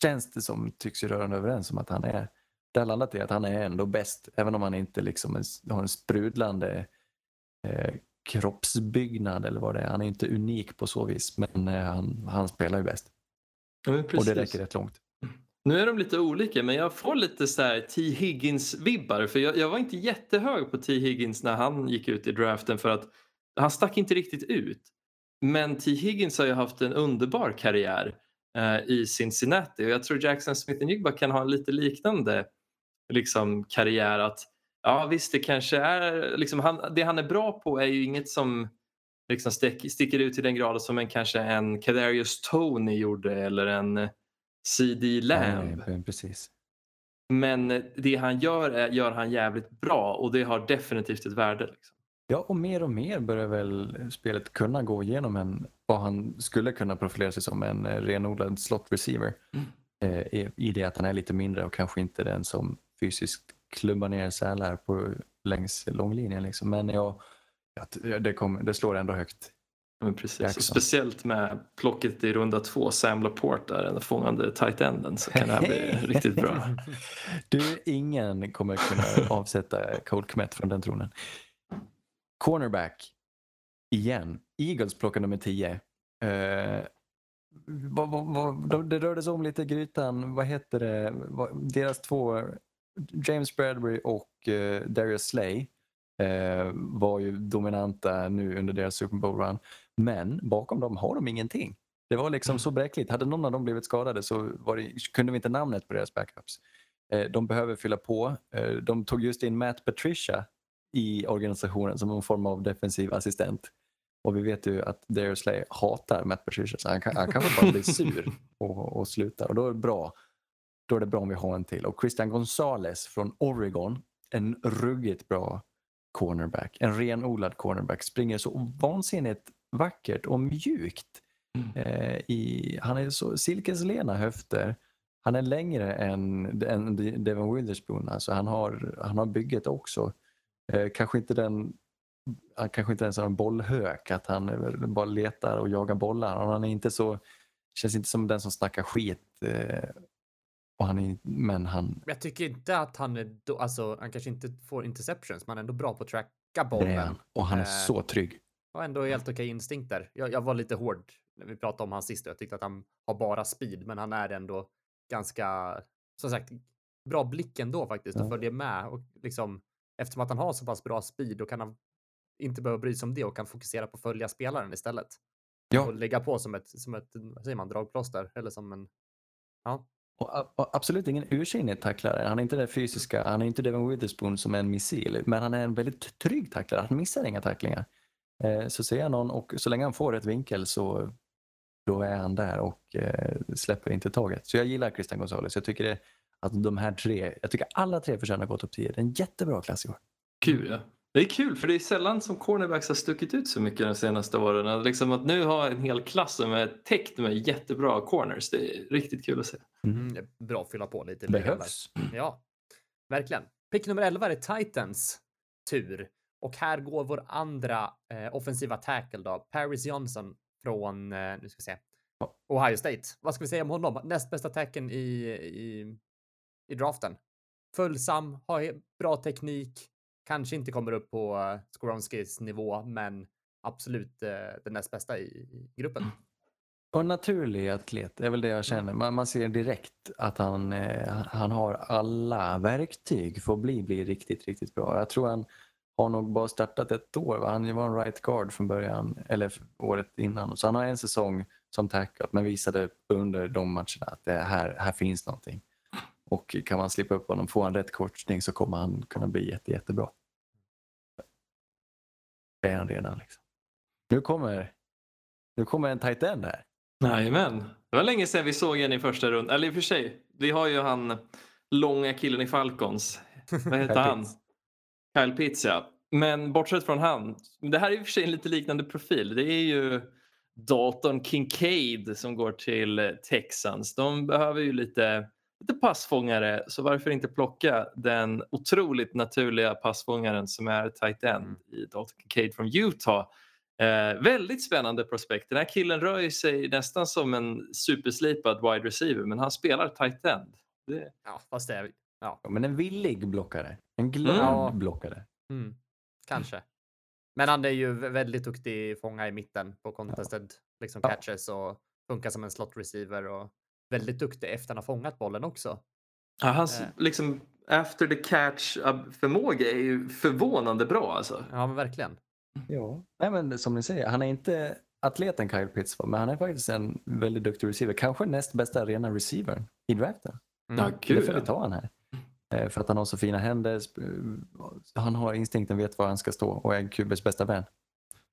känns det som tycks ju rörande överens om att han är det har landat i att han är ändå bäst, även om han inte liksom är- har en sprudlande eh, kroppsbyggnad eller vad det är. Han är inte unik på så vis, men eh, han, han spelar ju bäst. Ja, Och det räcker rätt långt. Nu är de lite olika men jag får lite så här T. Higgins-vibbar. För jag, jag var inte jättehög på T. Higgins när han gick ut i draften för att han stack inte riktigt ut. Men T. Higgins har ju haft en underbar karriär eh, i Cincinnati och jag tror Jackson Smith Njigba kan ha en lite liknande liksom, karriär. att Ja visst, det kanske är liksom, han, det han är bra på är ju inget som liksom stick, sticker ut till den graden som en kanske en Kadarius Tony gjorde eller en CD Lamb. Nej, precis. Men det han gör är, gör han jävligt bra och det har definitivt ett värde. Liksom. Ja, och mer och mer börjar väl spelet kunna gå igenom en, vad han skulle kunna profilera sig som, en eh, renodlad slot receiver. Eh, i, det att han är lite mindre och kanske inte den som fysiskt klubbar ner sälar på, längs långlinjen. Liksom. Men ja, ja, det, kommer, det slår ändå högt. Men precis. Speciellt med plocket i runda två, Sam Laporte där, den fångande tight enden, så kan det här bli riktigt bra. Du, ingen kommer kunna avsätta Cole Kmet från den tronen. Cornerback. Igen. Eagles plockar nummer 10. Eh, vad, vad, vad, de- det rörde sig om lite i grytan. Vad heter det? Deras två, James Bradbury och eh, Darius Slay, eh, var ju dominanta nu under deras Super Bowl run. Men bakom dem har de ingenting. Det var liksom så bräckligt. Hade någon av dem blivit skadade så det, kunde vi inte namnet på deras backups. Eh, De behöver fylla på. Eh, De tog just in Matt Patricia i organisationen som en form av defensiv assistent. Och vi vet ju att Darius hatar Matt Patricia så han, kan, han kanske bara blir sur och, och slutar. Och då är det bra. Då är det bra om vi har en till. Och Christian Gonzalez från Oregon, en ruggigt bra cornerback. En renodlad cornerback. Springer så vansinnigt vackert och mjukt. Eh, i, han är så silkeslena höfter. Han är längre än, än Devon Witherspoon. Alltså han, har, han har bygget också. Eh, kanske inte den han kanske inte ens har en bollhök, att han bara letar och jagar bollar. Han är inte så, känns inte som den som snackar skit. Eh, och han är, men han, Jag tycker inte att han är, då, alltså han kanske inte får interceptions, men han är ändå bra på att tracka bollen. han. Och han är Eh, så trygg. Och ändå helt okej instinkter. Jag, jag var lite hård när vi pratade om han sist och jag tyckte att han har bara speed, men han är ändå ganska, som sagt, bra blick ändå faktiskt och Ja. följer med och liksom eftersom att han har så pass bra speed då kan han inte behöva bry sig om det och kan fokusera på att följa spelaren istället. Ja. Och lägga på som ett, som ett, vad säger man, dragplåster eller som en, ja. Och, och absolut ingen ursinnig tacklare. Han är inte det fysiska. Han är inte Devon Witherspoon som är en missil. Men han är en väldigt trygg tacklare. Han missar inga tacklingar. Eh, så ser jag någon och så länge han får rätt vinkel så då är han där och eh, släpper inte taget. Så jag gillar Christian Gonzalez. Jag tycker det, att de här tre, jag tycker alla tre förtjänar att gå topp 10. Det är en jättebra klass i år. Kul ja. Det är kul för det är sällan som cornerbacks har stuckit ut så mycket de senaste åren. Att Liksom att nu ha en hel klass som är täckt med jättebra corners. Det är riktigt kul att se. Mm, det är bra att fylla på lite. Behövs. Ja, verkligen. Pick nummer 11 är Titans tur. Och här går vår andra eh, offensiva tackle då, Paris Johnson från, eh, nu ska vi se, Ohio State. Vad ska vi säga om honom? Näst bästa tacken i, i, i draften. Följsam, har bra teknik, kanske inte kommer upp på uh, Skoronskis nivå, men absolut uh, den näst bästa i, gruppen. Och naturlig atlet är väl det jag känner. Man, man ser direkt att han, eh, han har alla verktyg för att bli, bli riktigt, riktigt bra. Jag tror han har nog bara startat ett år. Va? Han var en right guard från början, eller året innan. Så han har en säsong som tackat men visade under de matcherna att det här, här finns någonting. Och kan man slippa upp honom, får han rätt coachning så kommer han kunna bli jätte, jättebra. Det är han redan. Liksom. Nu, kommer, nu kommer en tight end här. Jajamän. Det var länge sedan vi såg en i första rundan. Eller i och för sig, vi har ju han långa killen i Falcons. Vad heter han? Kyle Pitts ja. Men bortsett från han, det här är i och för sig en lite liknande profil. Det är ju Dalton Kincaid som går till Texans. De behöver ju lite, lite passfångare så varför inte plocka den otroligt naturliga passfångaren som är tight end mm. i Dalton Kincaid från Utah. Eh, väldigt spännande prospekt. Den här killen rör sig nästan som en superslipad wide receiver men han spelar tight end. Det... Ja, fast det är... Ja. men en villig blockare. En glad mm. blockare. Mm. Kanske. Men han är ju väldigt duktig fånga i mitten på contested ja. liksom catches och funkar som en slot receiver och väldigt duktig efter han har fångat bollen också. Ja, hans eh. liksom after the catch förmåga är ju förvånande bra alltså. Ja, men verkligen. Ja, Nej, men som ni säger, han är inte atleten Kyle Pitts men han är faktiskt en väldigt duktig receiver. Kanske näst bästa rena receiver i draften. Mm. Ja, gud, Därför vi tar han här. Eh, för att han har så fina händer. Han har instinkten, vet var han ska stå och är QBs bästa vän.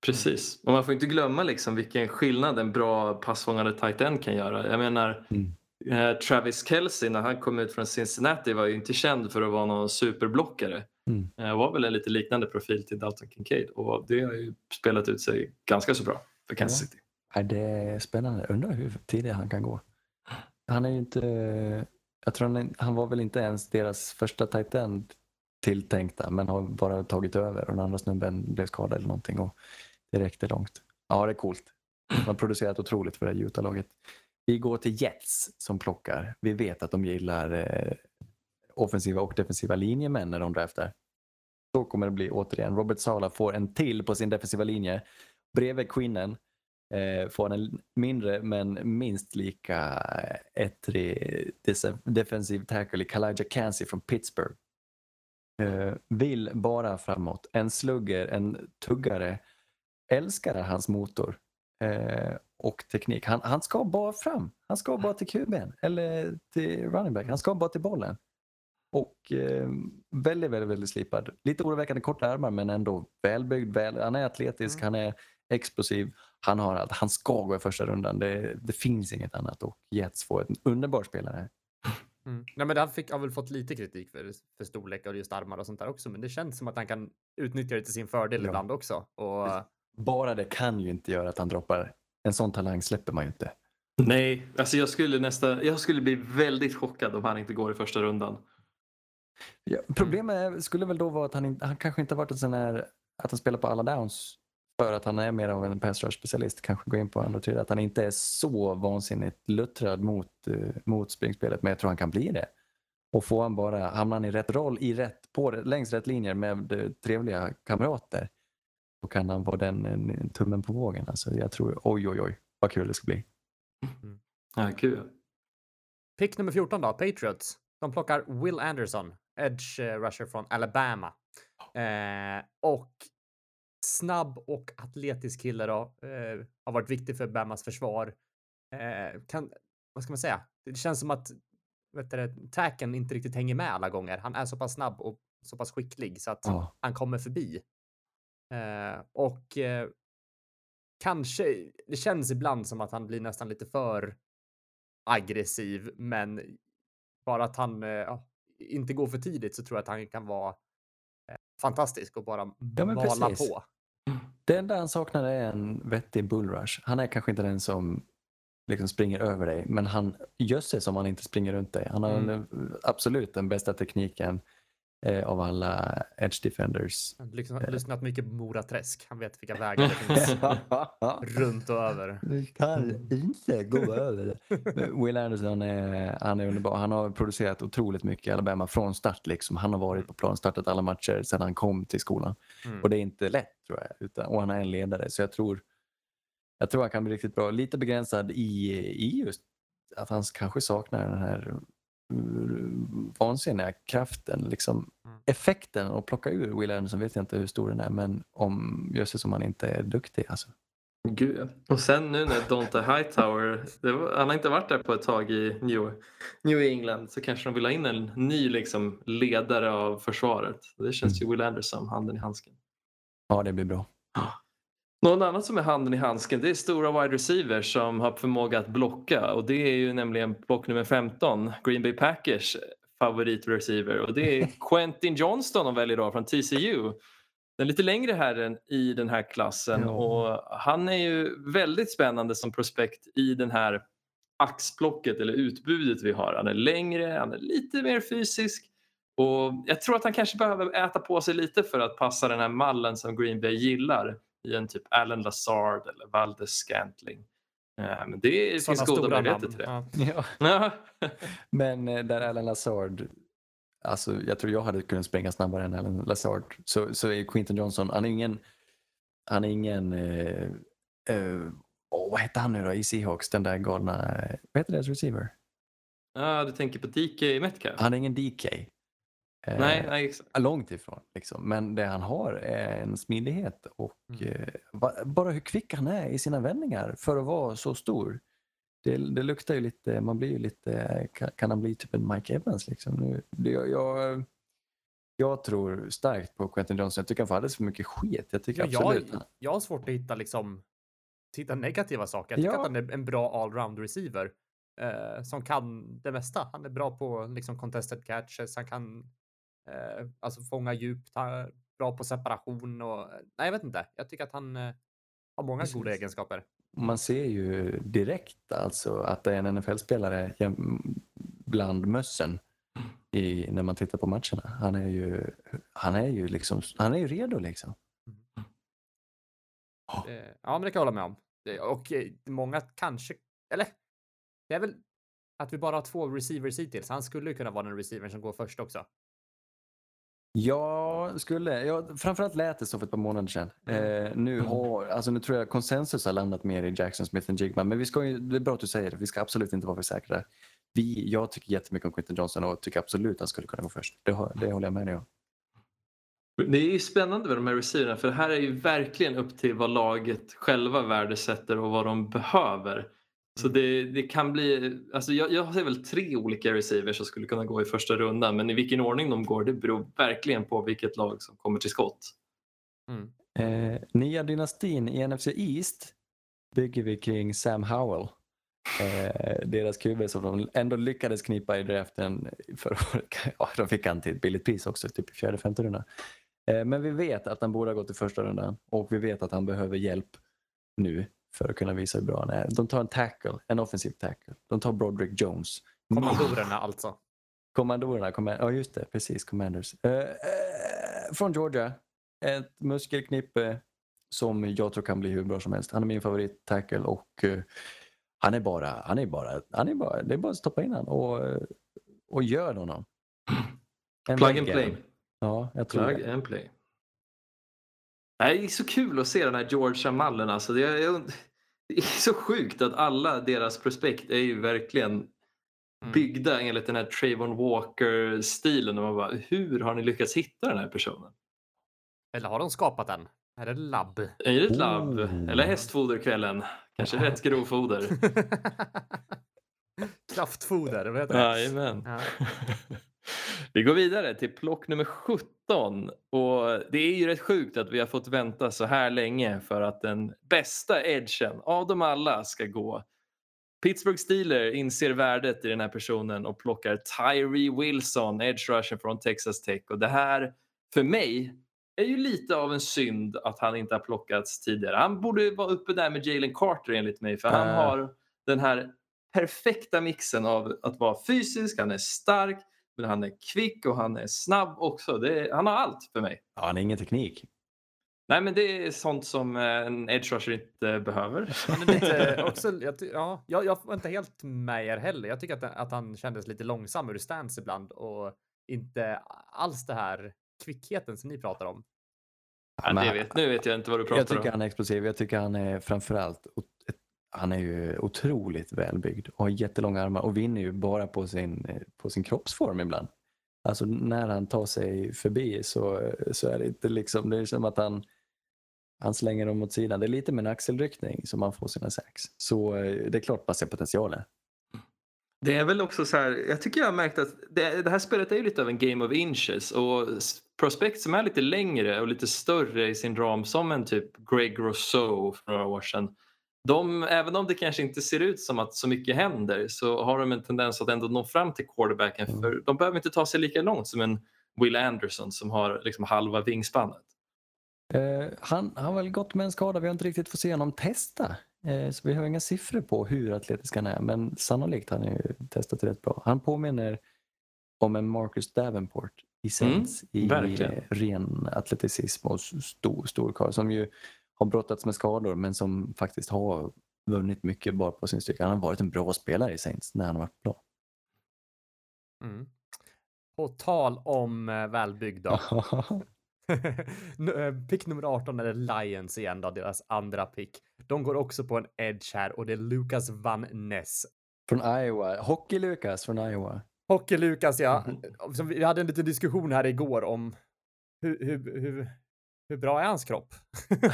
Precis, och man får inte glömma liksom vilken skillnad en bra passfångande tight end kan göra. Jag menar, mm. Eh, Travis Kelce när han kom ut från Cincinnati var ju inte känd för att vara någon superblockare. Mm. Eh, var väl en lite liknande profil till Dalton Kincaid och det har ju spelat ut sig ganska så bra för Kansas City. Ja, det är spännande. Undrar hur tidigt han kan gå. Han är ju inte jag tror han, han var väl inte ens deras första tight end tilltänkta men har bara tagit över och den andra snubben blev skadad eller någonting och det räckte långt. Ja, det är coolt. De har producerat otroligt för det här Utah-laget. Vi går till Jets som plockar. Vi vet att de gillar eh, offensiva och defensiva linjemän när de draftar. Så kommer det bli återigen. Robert Sala får en till på sin defensiva linje. Bredvid Quinnen eh, får en mindre men minst lika eh, ettrig defensiv tackle i Kalaja Kansi från Pittsburgh. Eh, vill bara framåt. En slugger, en tuggare. Älskar hans motor eh, och teknik. Han, han ska bara fram. Han ska bara till kuben eller till running back. Han ska bara till bollen. Och eh, väldigt, väldigt, väldigt slipad. Lite oroväckande korta armar men ändå välbyggd. Väl, han är atletisk, mm. han är explosiv. Han, har allt. han ska gå i första rundan. Det, det finns inget annat och Jets får en underbar spelare. Mm. Nej, men han fick, har väl fått lite kritik för, för storlek och just armar och sånt där också, men det känns som att han kan utnyttja det till sin fördel ja. ibland också. Och... Bara det kan ju inte göra att han droppar. En sån talang släpper man ju inte. Nej, alltså jag skulle, nästa, jag skulle bli väldigt chockad om han inte går i första rundan. Ja, problemet skulle väl då vara att han, han kanske inte har varit en sån här, att han spelar på alla downs för att han är mer av en pass specialist, kanske gå in på andra tredje, att han inte är så vansinnigt luttrad mot, uh, mot springspelet, men jag tror han kan bli det. Och får han bara, hamnar han i rätt roll, i rätt, på, längs rätt linjer med uh, trevliga kamrater, då kan han vara den en, en tummen på vågen. Alltså, jag tror, oj oj oj, vad kul det ska bli. Mm. Ja, kul. Pick nummer 14 då, Patriots. De plockar Will Anderson, edge eh, rusher från Alabama. Eh, och snabb och atletisk kille då. Eh, har varit viktig för Bamas försvar. Eh, kan, vad ska man säga? Det känns som att vet du, tacken inte riktigt hänger med alla gånger. Han är så pass snabb och så pass skicklig så att oh. han kommer förbi. Eh, och eh, kanske, det känns ibland som att han blir nästan lite för aggressiv, men bara att han eh, inte går för tidigt så tror jag att han kan vara fantastisk och bara ja, mala på. Det enda han saknar är en vettig bullrush. Han är kanske inte den som liksom springer över dig, men han gör sig som han inte springer runt dig. Han har mm. absolut den bästa tekniken eh, av alla edge defenders. Han har lyssnat, lyssnat mycket på Mora Träsk. Han vet vilka vägar det finns runt och över. Du kan inte gå över det. Will Anderson är, han är underbar. Han har producerat otroligt mycket i Alabama från start. Liksom. Han har varit på plan, startat alla matcher sedan han kom till skolan. Mm. Och det är inte lätt tror jag. Utan, och han är en ledare. Så jag tror, jag tror han kan bli riktigt bra. Lite begränsad i, i just att han kanske saknar den här vansinniga kraften. Liksom, Mm. Effekten att plocka ur Will Anderson vet jag inte hur stor den är. Men om jösses om han inte är duktig. Alltså. Gud. Och sen nu när Donta Hightower, det var, han har inte varit där på ett tag i New, New England så kanske de vill ha in en ny liksom, ledare av försvaret. Det känns ju Will Anderson, handen i handsken. Ja, det blir bra. Någon annan som är handen i handsken det är stora wide receivers som har förmåga att blocka och det är ju nämligen block nummer 15, Green Bay Packers favoritreceiver och det är Quentin Johnston de väljer då från TCU. Den lite längre herren i den här klassen Ja. och han är ju väldigt spännande som prospekt i den här axplocket eller utbudet vi har. Han är längre, han är lite mer fysisk och jag tror att han kanske behöver äta på sig lite för att passa den här mallen som Green Bay gillar i en typ Alan Lazard eller Valdes Scantling. Eh, Men det finns Sådana goda stora möjligheter till det. Ja. Men eh, där Alan Lazard, alltså jag tror jag hade kunnat springa snabbare än Alan Lazard. Så, så är Quinton Johnson, han är ingen, han är ingen, eh, eh, åh, vad heter han nu då i Seahawks, den där galna, vad heter deras receiver? ja, du tänker på DK Metcalf? Han är ingen DK. Eh, Nej, nej, exakt. Långt ifrån. Liksom. Men det han har är en smidighet och Mm. eh, ba- bara hur kvick han är i sina vändningar för att vara så stor. Det, det luktar ju lite, man blir ju lite, kan, kan han bli typ en Mike Evans liksom? Nu, det, jag, jag, tror starkt på Quentin Johnson. Jag tycker han får alldeles för mycket skit. Jag tycker Ja, absolut. jag, jag har svårt att hitta liksom hitta negativa saker. Jag tycker Ja. att han är en bra allround receiver eh, som kan det mesta. Han är bra på liksom contested catches. Han kan eh, alltså fånga djupt. Bra på separation och nej, jag vet inte. Jag tycker att han eh, har många goda egenskaper. Man ser ju direkt alltså att det är en NFL-spelare bland mössen i, när man tittar på matcherna. Han är ju, han är ju, liksom, han är ju redo liksom. Eh, ja, men det kan jag hålla med om. Och eh, många kanske, eller det är väl att vi bara har två receivers hittills. Han skulle ju kunna vara den receiver som går först också. Jag skulle, ja, framförallt lät det så för ett par månader sedan. Eh, nu, har, alltså nu tror jag konsensus har landat mer i Jackson Smith än Jigma. Men vi ska ju, det är bra att du säger det, vi ska absolut inte vara för säkra där. Vi, jag tycker jättemycket om Quinton Johnson och tycker absolut att han skulle kunna gå först. Det, det håller jag med dig om. Det är ju spännande med de här receiverna för det här är ju verkligen upp till vad laget själva värdesätter och vad de behöver. Så det, det kan bli, alltså jag, jag ser väl tre olika receivers som skulle kunna gå i första rundan men i vilken ordning de går det beror verkligen på vilket lag som kommer till skott. Mm. Eh, nya dynastin i NFC East bygger vi kring Sam Howell. Eh, deras QB som de ändå lyckades knipa i draften förra året. Ja, de fick han till ett billigt pris också, typ i fjärde, femte rundan. Eh, men vi vet att han borde ha gått i första rundan och vi vet att han behöver hjälp nu för att kunna visa hur bra han är. De tar en tackle, en offensiv tackle. De tar Broderick Jones. Kommandorerna alltså. Kommandorerna, command- ja just det, precis, Commanders. Eh, eh, från Georgia, ett muskelknippe som jag tror kan bli hur bra som helst. Han är min favorit tackle och eh, han är bara, han är bara, han är bara, det är bara att stoppa in han och, och gör honom. En Plug and play. Ja, jag tror Plug det. and play. Det är så kul att se den här Georgia-mallen. Alltså det, är, det är så sjukt att alla deras prospekt är ju verkligen Mm. byggda enligt den här Trayvon Walker-stilen. Och man bara, hur har ni lyckats hitta den här personen? Eller har de skapat den? Är det labb? Är det ett labb? Oh. Eller hästfoderkvällen? Kanske rätt grovfoder? Kraftfoder, vad heter det? Jajamän. Ja. Vi går vidare till plock nummer 17 och det är ju rätt sjukt att vi har fått vänta så här länge för att den bästa edgen av dem alla ska gå. Pittsburgh Steelers inser värdet i den här personen och plockar Tyree Wilson, edge rusher från Texas Tech och det här för mig är ju lite av en synd att han inte har plockats tidigare. Han borde vara uppe där med Jalen Carter enligt mig för han har den här perfekta mixen av att vara fysisk, han är stark, men han är kvick och han är snabb också. Det är, han har allt för mig. Ja, han har ingen teknik. Nej, men det är sånt som eh, en edge rusher inte behöver. Lite också, jag, ja, jag, jag var inte helt med er heller. Jag tycker att, att han kändes lite långsam ur stance ibland och inte alls det här kvickheten som ni pratar om. Ja, Men det vet, nu vet jag inte vad du Jag pratar tycker om. han är explosiv. Jag tycker han är framförallt han är ju otroligt välbyggd och har jättelånga armar och vinner ju bara på sin, eh, på sin kroppsform ibland. Alltså när han tar sig förbi så, så är det inte liksom, det är som att han, han slänger dem åt sidan. Det är lite med en axelryckning som han får sina sax. Så eh, det är klart man ser potentialen. Det är väl också så här, jag tycker jag har märkt att det, det här spelet är ju lite av en game of inches och prospect som är lite längre och lite större i sin ram som en typ Greg Rousseau för några år sedan. De, även om det kanske inte ser ut som att så mycket händer så har de en tendens att ändå nå fram till quarterbacken Mm. för de behöver inte ta sig lika långt som en Will Anderson som har liksom halva vingspannet. Eh, han har väl gått med en skada, vi har inte riktigt fått se honom testa. Eh, så vi har inga siffror på hur atletisk han är, men sannolikt har han ju testat rätt bra. Han påminner om en Marcus Davenport i Saints i verkligen. eh, ren atleticism och stor, stor karl som ju har brottats med skador men som faktiskt har vunnit mycket bara på sin styrka. Han har varit en bra spelare i Saints när han har varit bra. Mm. På tal om eh, välbyggd då. Nu, eh, pick nummer 18 är Lions igen då, deras andra pick. De går också på en edge här och det är Lucas Van Ness. Från Iowa, Hockey-Lukas från Iowa. Hockey-Lukas, ja. Mhm. Som vi hade en liten diskussion här igår om hur, hur, hur, hur bra är hans kropp?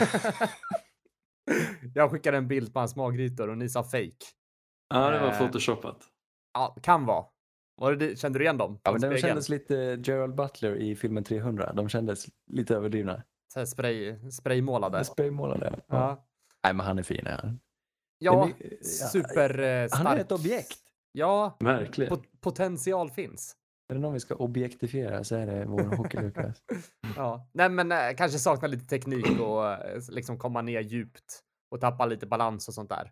Jag skickade en bild på hans magrytor och ni sa fake. Ja, det var Eh. photoshopat. Ja, kan vara. Var det, kände du igen dem? Ja, men de kändes lite Gerald Butler i filmen 300. De kändes lite överdrivna. Så här spray, spraymålade. Spraymålade. Ja. Ja, Nej, men han är fin. Han. ja Det är my- super eh, stark. Han är ett objekt. Ja, Verkligen. pot- potential finns. Är det någon vi ska objektifiera så är det vår Hockey-Lukas. Ja, nej, men eh, kanske saknar lite teknik och eh, liksom komma ner djupt och tappa lite balans och sånt där.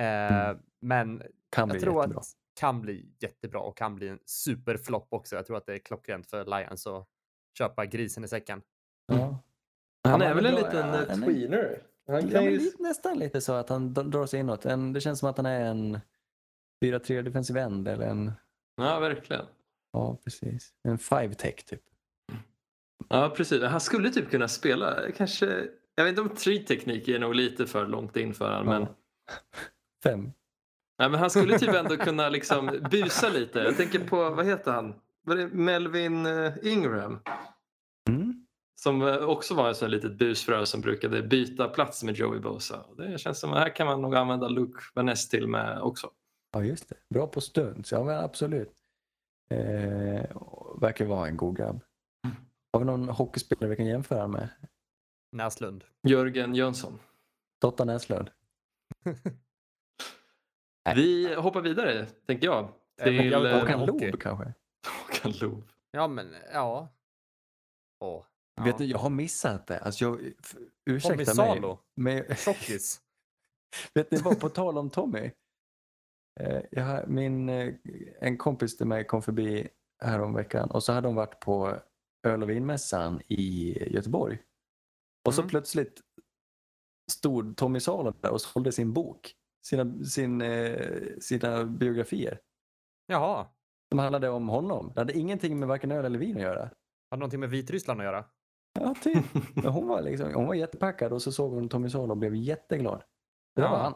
Eh, Mm. Men Kan jag tror jättebra. att kan bli jättebra och kan bli en superflopp också. Jag tror att det är klockrent för Lions att köpa grisen i säcken. Ja. Han Ja, är väl en bra. liten Ja, eh, han är- tweener? Han Ja, kan men ju... lite, nästan lite så att han drar sig inåt. En, det känns som att han är en 4-3 defensiv end eller en, Ja, verkligen. Ja precis, en 5-tech typ. Ja, precis. Han skulle typ kunna spela, kanske, jag vet inte om tree-teknik är nog lite för långt in för honom, men, Ja. Fem. nej, men han skulle typ ändå kunna liksom busa lite. Jag tänker på, vad heter han? Var det Melvin eh, Ingram? Mm. Som eh, också var en sån litet busfrö som brukade byta plats med Joey Bosa. Det känns som att här kan man nog använda Luke Vaness till med också. Ja, just det. Bra på stunts. Ja, men absolut. Eh, verkar vara en god grabb. Har vi någon hockeyspelare vi kan jämföra med? Näslund. Jörgen Jönsson. Totta Näslund? Vi hoppar vidare, tänker jag. Till eh, åka Håkan. Loob kanske? Håkan Loob. Ja, men ja. Åh. Ja. Vet du, jag har missat det. Alltså jag, ursäkta Tommy mig. Salo. Men, Tjockis. vet ni vad, på tal om Tommy. Eh, jag, min, eh, en kompis till mig kom förbi härom veckan och så hade de varit på öl och vinmässan i Göteborg. Och så Mm. plötsligt stod Tommy Salo där och sålde sin bok. Sina, sin, eh, sina biografier. Jaha. Som handlade om honom. Det hade ingenting med varken öl eller vin att göra. Det någonting med Vitryssland att göra? Ja, typ. Hon var, liksom, hon var jättepackad och så såg hon Tommy Salo och blev jätteglad. Det Ja. var han.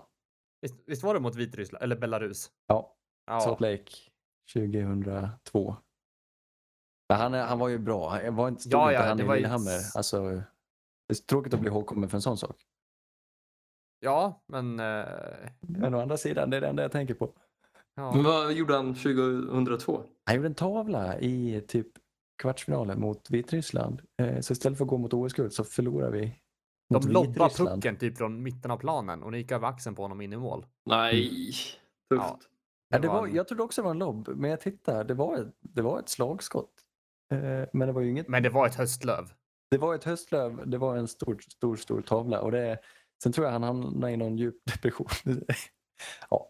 Visst, visst var det mot Vitryssland? Eller Belarus? Ja, Ja. Salt Lake 2002. Men han, är- han var ju bra. Han var inte, stod Ja, inte ja, han det i var ju- Lillehammer. Alltså, det är tråkigt att bli ihågkommen för en sån sak. Ja, men... eh, Men å andra sidan, det är det enda jag tänker på. ja. Men vad gjorde han 2002? Han gjorde en tavla i typ kvartsfinalen mot Vitryssland. Eh, Så istället för att gå mot OS-guld så förlorar vi De Vitryssland. pucken typ från mitten av planen och ni gick över axeln på honom in i mål. Nej, Ja. tufft. Ja, Det det var var, en- jag trodde också det var en lobb, men jag tittade, det var ett, det var ett slagskott. Eh, Men det var ju inget, Men det var ett höstlöv. det var ett höstlöv, det var en stor, stor, stor tavla. Och det, sen tror jag han hamnade i någon djup depression. ja,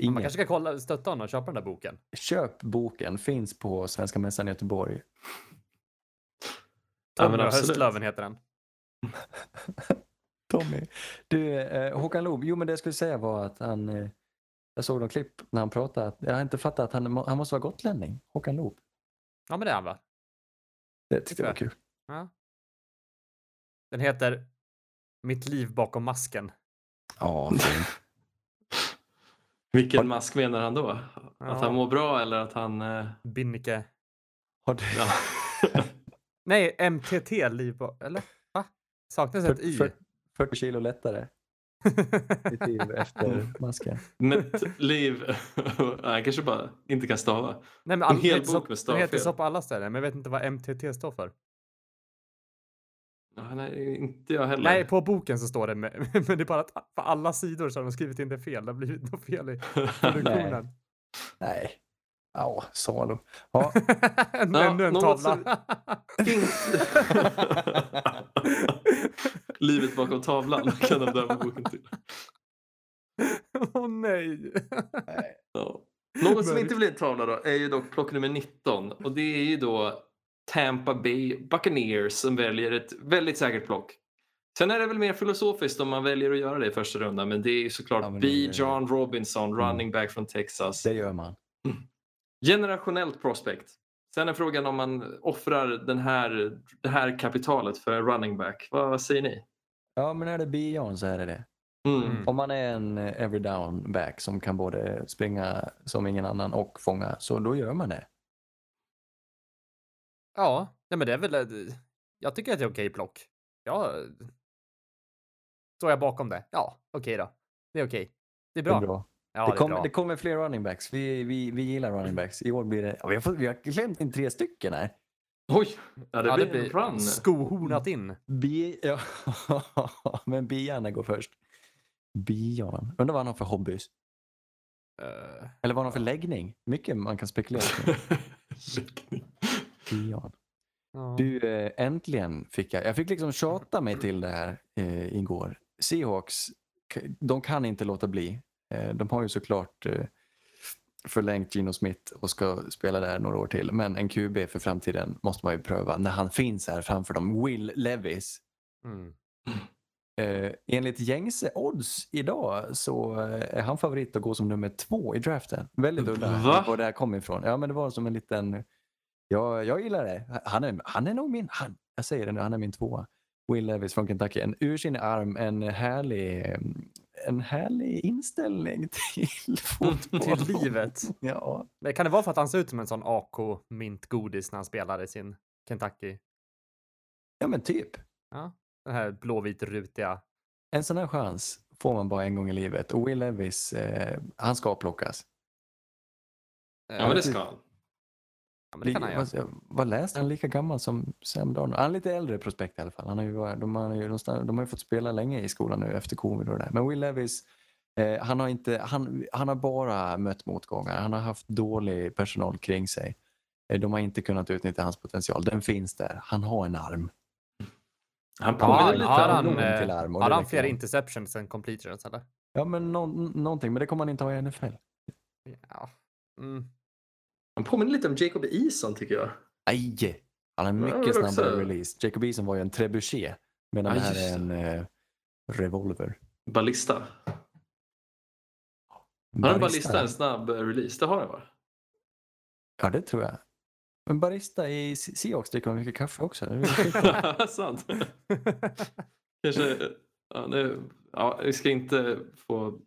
Man Ingen. kanske ska kolla, stötta honom och köpa den där boken. Köp boken, finns på Svenska Mässan i Göteborg. Ja, men. Höstlöven heter den. Tommy. Du, eh, Håkan Loob, jo men det jag skulle säga var att han, eh, jag såg någon klipp när han pratade, jag har inte fattat att han, han måste vara gotlänning, Håkan Loob. Ja, men det är han va? Det tyckte jag var kul. Ja. Den heter Mitt liv bakom masken. Ja. Vilken mask menar han då? Ja. Att han mår bra eller att han... eh, Binnike. Har du, Ja. Nej, MTT liv bakom... Eller? Saknas ett Y? 40, 40 kilo lättare ditt liv efter masken. Mitt liv... Han kanske bara inte kan stava. Nej, men En hel bok med den heter stavfel. så på alla ställen, men jag vet inte vad MTT står för. Ja, nej, inte jag heller. Nej, på boken så står det, med, men det är bara att på alla sidor så har de skrivit in det fel. Det har blivit något fel i produktionen. Nej. Ja, Salo. Ja, Ännu en tavla. Livet bakom tavlan kan de döpa boken till. Åh nej. Ja. Något som inte blir en tavla då är ju dock plock nummer 19 och det är ju då Tampa Bay Buccaneers som väljer ett väldigt säkert plock. Sen är det väl mer filosofiskt om man väljer att göra det i första rundan men det är ju såklart Ja, B. det- Mm. John Robinson, running back från Texas. det gör man. Generationellt prospect. Sen är frågan om man offrar den här, det här kapitalet för en running back. Vad, vad säger ni? Ja, men är det Bion så är det det. Mm. Mm. Om man är en every down back som kan både springa som ingen annan och fånga, så då gör man det. Ja, nej men det är väl... Jag tycker att det är okej plock. Ja. Står jag bakom det? Ja, okej då. Det är okej. Det är bra. Det, är bra. Ja, det, det kommer, bra. det kommer fler running backs. Vi, vi, vi gillar running backs. I år blir det... Ja, vi, har fått, vi har klämt in tre stycken här. Oj, ja, det ja, blir det en blir run. skohornat in. Bi, ja, men Bian går först. Bian. Undrar vad han har för hobbys. Eh, Eller vad han har för läggning. Mycket man kan spekulera kring. Bian. Du, eh, äntligen fick jag. Jag fick liksom tjata mig till det här eh, igår. Seahawks, de kan inte låta bli. Eh, de har ju såklart eh, förlängt Gino Smith och ska spela där några år till. Men en QB för framtiden måste man ju pröva när han finns här framför dem. Will Levis. Mm. Eh, enligt gängse odds idag så eh, är han favorit att gå som nummer två i draften. Väldigt udda Va? var det här kom ifrån. Ja, men det var som en liten... Ja, jag gillar det. Han är, han är nog min... Han, jag säger det nu, han är min tvåa. Will Levis från Kentucky. En ur sin arm, en härlig, eh, en härlig inställning till fotboll. Till livet. Ja, Men kan det vara för att han ser ut som en sån AK mintgodis när han spelar i sin Kentucky? ja, men typ. Ja, den här blåvit rutiga. En sån här chans får man bara en gång i livet. Och Will Levis, eh, han ska plockas. Ja, men det ska han. Ja, men det kan han göra. vad, vad läste han? Lika gammal som Sam Darnold? Han är lite äldre prospekt i alla fall. Han har ju, varit- de, har ju, de, de har ju fått spela länge i skolan nu efter covid och det där. Men Will Levis, eh, han, har inte, han, han har bara mött motgångar. Han har haft dålig personal kring sig. Eh, de har inte kunnat utnyttja hans potential. Den finns där. Han har en arm. Han Ja, påminner har, lite har om... han, eh, till arm och har han fler interceptions än completions eller? Ja, men nå, någonting. Men det kommer han inte ha i NFL. Ja. Mm. Han påminner lite om Jacob Eason tycker jag. Nej! Han Ja, mycket men snabbare release. Jacob Eason var ju en trebuchet. Medan Ja, det här är en eh, revolver. Ballista. Har en ballista en snabb eh, release? Det har han va? Ja, det tror jag. Men barista i Se- Seahawks dricker man mycket kaffe också. Är Sant. Kanske... Ja, nu, ja, vi ska inte få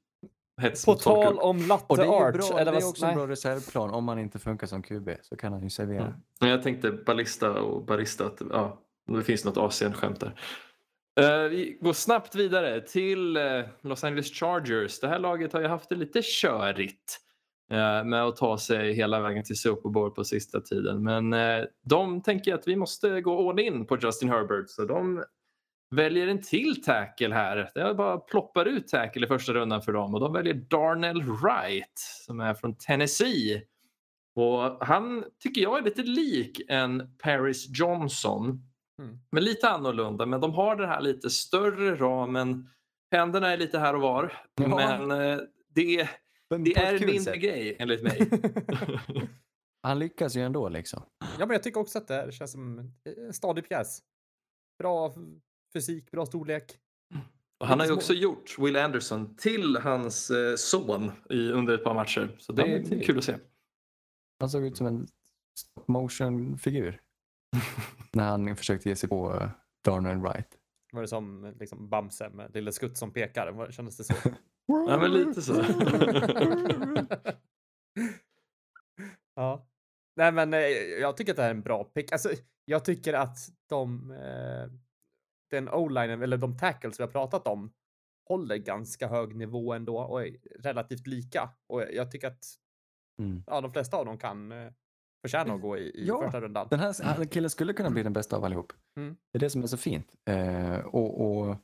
hets På tal om latte Och det är, art. bra, eller det är också en nej. bra reservplan. Om man inte funkar som QB så kan han ju servera. Mm. Jag tänkte ballista och barista. Att, ja, det finns något Asien-skämt där. Eh, vi går snabbt vidare till eh, Los Angeles Chargers. Det här laget har ju haft det lite körigt eh, med att ta sig hela vägen till Super Bowl på sista tiden. Men de tänker att vi måste gå all in på Justin Herbert. Så de väljer en till tackle här. Det bara ploppar ut tackle i första rundan för dem och de väljer Darnell Wright som är från Tennessee. Och han tycker jag är lite lik en Paris Johnson. Mm. Men lite annorlunda. Men de har den här lite större ramen. Händerna är lite här och var. Ja. Men eh, det är, Men Det är en mindre grej enligt mig. Han lyckas ju ändå liksom. Ja, men jag tycker också att det här känns som en stadig pjäs. Bra fysik, bra storlek. Och han har ju Lite också gjort Will Anderson till hans eh, son i, under ett par matcher. Så det Ja, är men det- kul att se. Han såg ut som en stop motion-figur. när han försökte ge sig på uh, Darnell Wright. Var det som liksom Bamse med Lille Skutt som pekar? Var- Kändes det så? Ja, men lite så. ja. Nej, men eh, jag tycker att det här är en bra pick. Alltså, jag tycker att de, eh, den o-linen, eller de tackles vi har pratat om, håller ganska hög nivå ändå och är relativt lika. Och jag tycker att Mm. ja, de flesta av dem kan eh, förtjäna att gå i, i Ja, första rundan. Den här killen skulle kunna bli den bästa av allihop. Mm. Det är det som är så fint. Eh, och, och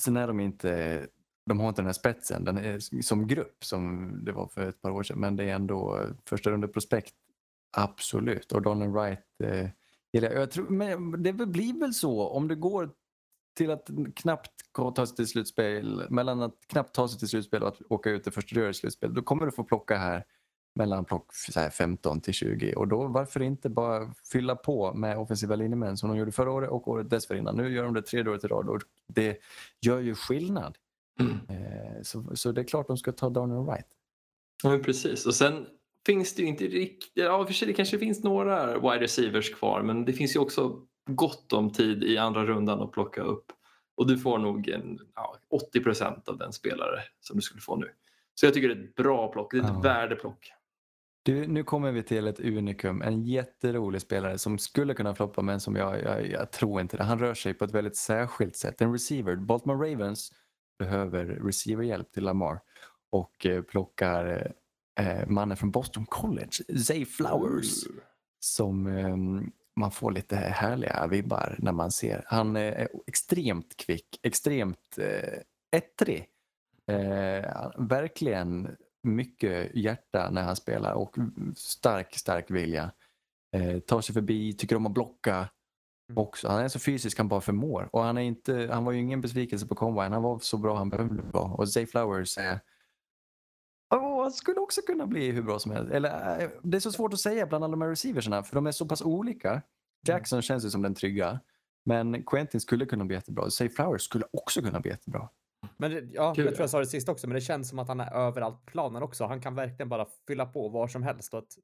sen är de inte, de har inte den här spetsen den är som grupp som det var för ett par år sedan. Men det är ändå första runde prospekt. Absolut. Och Donald Wright eh, jag. tror, men det blir väl så om det går till att knappt ta sig till slutspel, mellan att knappt ta sig till slutspel och att åka ut i första årets slutspel, då kommer du få plocka här mellan plock här 15 till 20 och då varför inte bara fylla på med offensiva linjemän som de gjorde förra året och året dessförinnan. Nu gör de det tredje året i rad och det gör ju skillnad. Mm. Eh, så, så det är klart de ska ta Darnell Wright. Ja, precis. Och sen finns det ju inte riktigt... Ja, för sig det kanske finns några wide receivers kvar men det finns ju också gott om tid i andra rundan att plocka upp. Och du får nog en, ja, 80 procent av den spelare som du skulle få nu. Så jag tycker det är ett bra plock. Det är ett Ja. värdeplock. Du, nu kommer vi till ett unikum, en jätterolig spelare som skulle kunna floppa men som jag, jag, jag tror inte det. Han rör sig på ett väldigt särskilt sätt. En receiver. Baltimore Ravens behöver receiverhjälp till Lamar och eh, plockar eh, mannen från Boston College, Zay Flowers, som eh, man får lite härliga vibbar när man ser. Han är extremt kvick, extremt eh, ettrig. Eh, verkligen mycket hjärta när han spelar och stark, stark vilja. Eh, tar sig förbi, tycker om att blocka också. Han är så fysisk han bara förmår. Och han, är inte, han var ju ingen besvikelse på Combine. Han var så bra han behövde vara. Och Zay Flowers är... Han skulle också kunna bli hur bra som helst. Eller, eh, det är så svårt att säga bland alla de här receiversarna för de är så pass olika. Jackson känns ju som den trygga. Men Quentin skulle kunna bli jättebra. Zay Flowers skulle också kunna bli jättebra. Men det, ja, Kul. jag tror jag sa det sist också, men det känns som att han är överallt på planen också. Han kan verkligen bara fylla på var som helst och att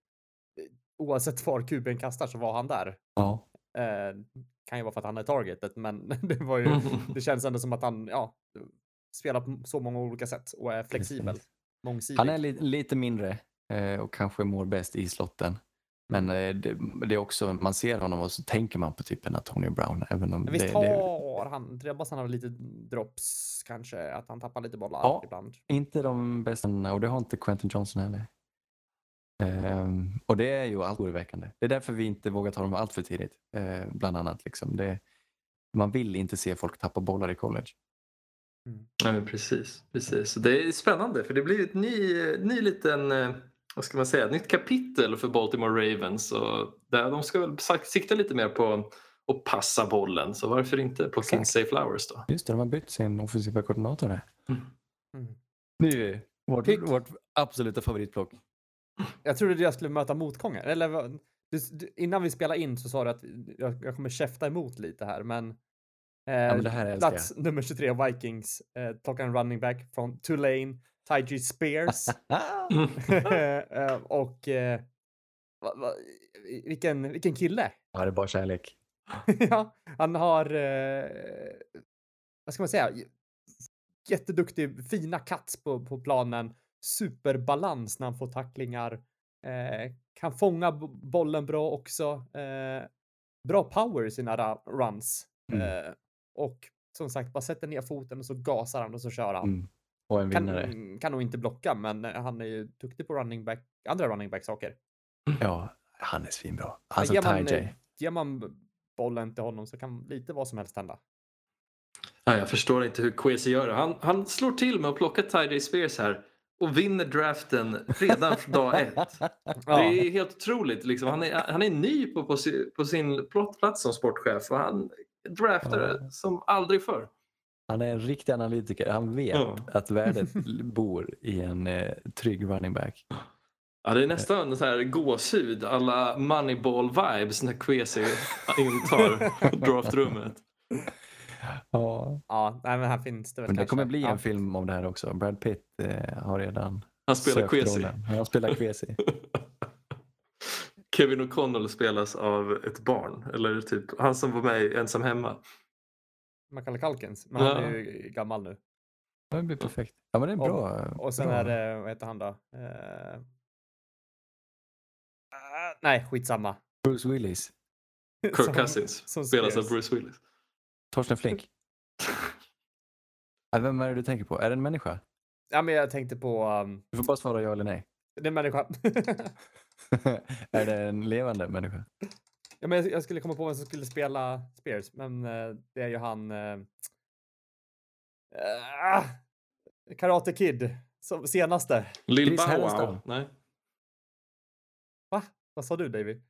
eh, oavsett var kuben kastar så var han där. Ja. Eh, kan ju vara för att han är targetet, men det var ju, det känns ändå som att han, ja, spelar på så många olika sätt och är flexibel, Precis. Mångsidig. Han är li lite mindre eh, och kanske mår bäst i slotten. Men eh, det, det är också, man ser honom och så tänker man på typ en Antonio Brown. Även om Men visst det, det, har han, drabbas han av lite drops kanske, att han tappar lite bollar Ja. ibland. inte de bästa och det har inte Quentin Johnson heller. Ehm, och det är ju allt oroväckande. Det är därför vi inte vågar ta dem allt för tidigt. Eh, bland annat. Liksom. Det, man vill inte se folk tappa bollar i college. Ja, men precis, precis. Så Det är spännande för det blir ett ny, ny liten, eh, vad ska man säga, ett nytt kapitel för Baltimore Ravens. Och där de ska väl sikta lite mer på att passa bollen. Så varför inte plocka in Exakt. Say Flowers då? Just det, de har bytt sin offensiva koordinator här. Mm. Nu, vårt, Pick. vårt absoluta favoritplock. Jag trodde jag skulle möta motgångar. Eller du, innan vi spelade in så sa du att jag, jag kommer käfta emot lite här, men. Eh, Ja, älskar jag. plats nummer 23 Vikings. Eh, plockar en running back från Tulane, Tyge Spears. eh, och eh, va, va, vilken, vilken kille. Ja, det är bara kärlek. ja, han har, eh, vad ska man säga, jätteduktig, fina cuts på, på planen, superbalans när han får tacklingar, eh, kan fånga bollen bra också, eh, bra power i sina runs Mm. Och som sagt bara sätter ner foten och så gasar han och så kör han. Mm. Och en vinnare. Kan, kan nog inte blocka, men eh, han är ju duktig på running back, andra running back saker. Ja, han är svinbra. Alltså ger, man, eh, ger man bollen till honom så kan lite vad som helst hända. Ja, jag förstår inte hur Kwesi gör det. Han, han slår till med att plocka Ty Spears här och vinner draften redan från dag ett. Det är helt otroligt. Liksom. Han, är, han är ny på, på, sin, plats som sportchef och han draftar Ja. som aldrig förr. Han är en riktig analytiker. Han vet Ja. att värdet bor i en eh, trygg running back. Ja, det är nästan så här gåshud alla Moneyball-vibes när Kwesi intar draftrummet. Ja. Ja, nej, men här finns det väl Men det kanske. kommer bli ja. en film om det här också. Brad Pitt eh, har redan Han spelar Kwesi. Han spelar Kwesi. Kevin O'Connell spelas av ett barn. Eller typ han som var med i Ensam Hemma. Macaulay Culkins, men han Ja. är ju gammal nu. Det blir perfekt. Ja, men det är Och- bra. Och sen bra. är det, vad heter han då? Ah, nej, skitsamma. Bruce Willis. Kirk Som- Cousins som spelas av. Bruce Willis. Torsten Flink. Ja, Vem är det du tänker på? Är det en människa? Ja, men jag tänkte på... Um, Du får bara svara ja eller nej. det är en människa. är det en levande människa? ja, men jag, skulle komma på vem som skulle spela Spears, men eh, det är ju han... Uh, Karate Kid, som senaste. Lill Bow. Nej. Va? Vad sa du, Davy?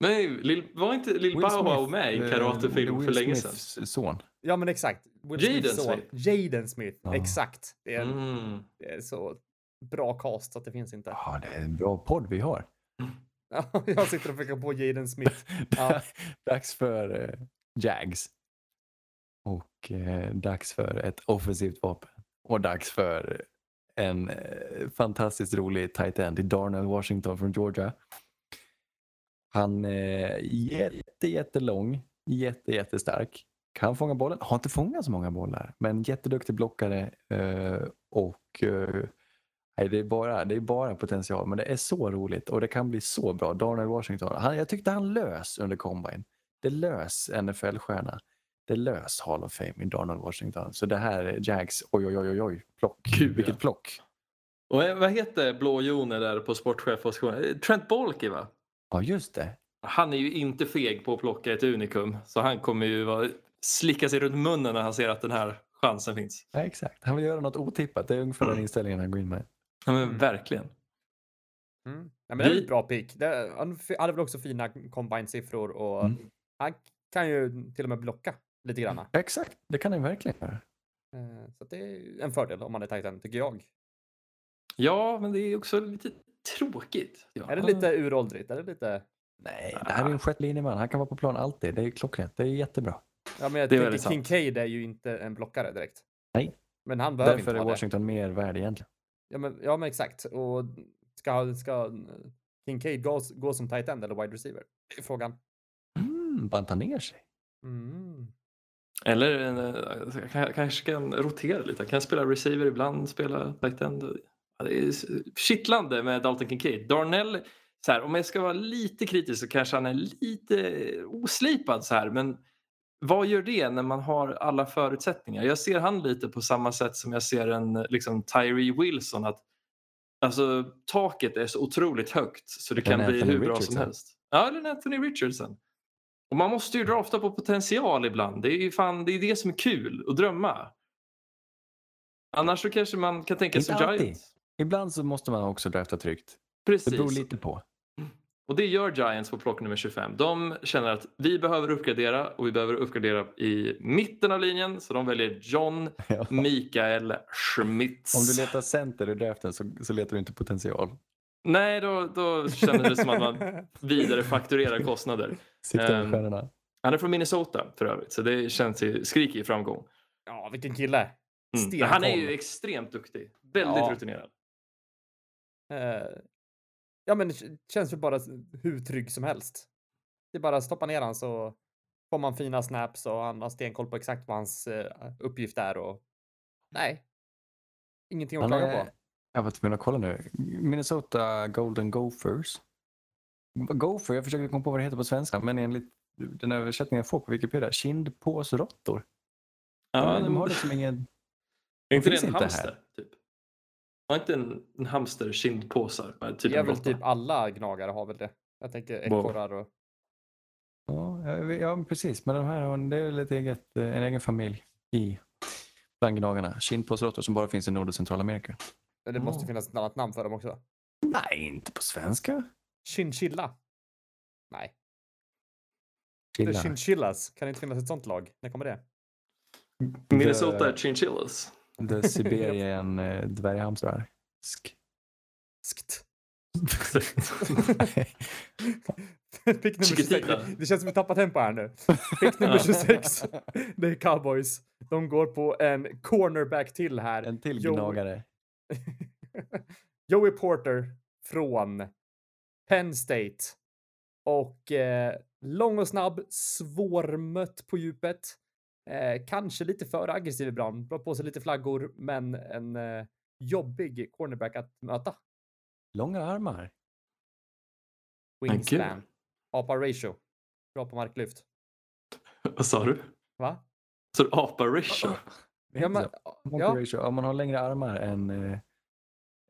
Nej, Lil, var inte Will Bow Wow med i en eh, karatefilm för länge Smiths sedan? son. Ja, men exakt. Will Jaden. Smith. Jaden Smith, Ja. exakt. Det är, Mm. det är så bra cast att det finns inte. Ja, det är en bra podd vi har. Ja, jag sitter och försöker på Jaden Smith. Ja. dags för eh, Jags. Och eh, dags för ett offensivt vapen. Och dags för en eh, fantastiskt rolig tight end i Darnell Washington från Georgia. Han är jätte, jättelång, jätte, jättestark. Kan fånga bollen, har inte fångat så många bollar, men jätteduktig blockare eh, och eh, Nej, det är, bara, det är bara potential, men det är så roligt och det kan bli så bra. Darnell Washington, han, jag tyckte han lös under combine. Det lös NFL-stjärna. Det lös Hall of Fame i Darnell Washington. Så det här är Jags, oj oj oj oj, oj plock. Gud, Vilket plock. Och vad heter blå joner där på sportchefpositionen? Eh, Trent Bolke va? Ja, just det. Han är ju inte feg på att plocka ett unikum. Så han kommer ju vara, slicka sig runt munnen när han ser att den här chansen finns. Ja, exakt. Han vill göra något otippat. Det är ungefär den inställningen han går in med. Ja, men Mm. verkligen. Mm. Ja, men det är ett bra pick. Det, han hade väl också fina combine-siffror och Mm. han kan ju till och med blocka lite grann. Exakt, det kan han verkligen göra. Eh, Så det är en fördel om man är tight end, tycker jag. Ja, men det är också lite tråkigt. Ja. Är det lite uråldrigt? Är det lite... Nej, det här är ju en sjätte Han kan vara på plan alltid. Det är klockrent. Det är jättebra. Ja, men jag Det är tänker. Kincaid är ju inte en blockare direkt. Nej. Men han behöver Därför inte är vara det. Washington mer värd egentligen. Ja men, ja, men exakt. Och ska, ska Kincaid gå, gå som tight end eller wide receiver? Det är frågan. Mm, banta ner sig. Mm. Eller eh, kan- kanske kan rotera lite. Kan spela receiver ibland, spela tight end. Ja, det är kittlande med Dalton Kincaid. Darnell, så här, om jag ska vara lite kritisk så kanske han är lite oslipad så här. Men vad gör det när man har alla förutsättningar? Jag ser han lite på samma sätt som jag ser en liksom, Tyree Wilson. Att, alltså, taket är så otroligt högt så det kan bli hur bra som Richardson. helst. Ja, eller Anthony Richardson. Och man måste ju drafta på potential ibland. Det är ju fan, det, är det som är kul att drömma. Annars så kanske man kan tänka sig. Giants. Ibland så måste man också drafta tryggt. Precis. Det beror lite på. Och det gör Giants på plock nummer 25. De känner att vi behöver uppgradera och vi behöver uppgradera i mitten av linjen. Så de väljer John Ja. Mikael Schmitz. Om du letar center i draften så, så letar du inte potential. Nej, då, då känner det som att man vidarefakturerar kostnader. Stjärnorna. Han är från Minnesota för övrigt, så det känns ju skrik i framgång. Ja, vilken kille. Mm. Han är ju extremt duktig. Väldigt Ja. rutinerad. Eh, ja, men det känns ju bara hur trygg som helst. Det är bara att stoppa ner han så får man fina snaps och han har stenkoll på exakt vad hans eh, uppgift är och nej. Ingenting att klaga på. Jag var tvungen att kolla nu. Minnesota Golden Gophers. Gopher, jag försöker komma på vad det heter på svenska, men enligt den översättningen jag får på Wikipedia, kindpåsråttor. Ja, de har liksom ingen... Är inte det en hamster? Typ? Har inte en, en hamster kindpåsar? Typ Det är en väl råtta? typ alla gnagare har väl det. Jag tänker ekorrar och Ja, jag ja precis. Men de här det är ett eget, eh, en egen familj i bland gnagarna. Kindpåsråttor som bara finns i Nord och Centralamerika. Men det måste finnas ett annat namn för dem också. Nej, inte på svenska. Chinchilla. Nej. Chilla. The Chinchillas. Kan det inte finnas ett sånt lag? När kommer det? Minnesota The- Chinchillas. The Siberian eh, dvärghamstrar. Sk. Skt. Pick nummer 26. Chiquitita. Det känns som vi tappar tempo här nu. Pick nummer 26. Det är cowboys. De går på en cornerback till här. En till gnagare. Joey Porter från Penn State. Och eh, lång och snabb, svårmött på djupet. Eh, kanske lite för aggressiv ibland, drar på sig lite flaggor, men en eh, jobbig cornerback att möta. Långa armar. Wingspan. APA ratio. Bra på marklyft. Vad sa du? Va? Så du apa ratio? Ja, men, Monkey ja. Om man har längre armar än, eh,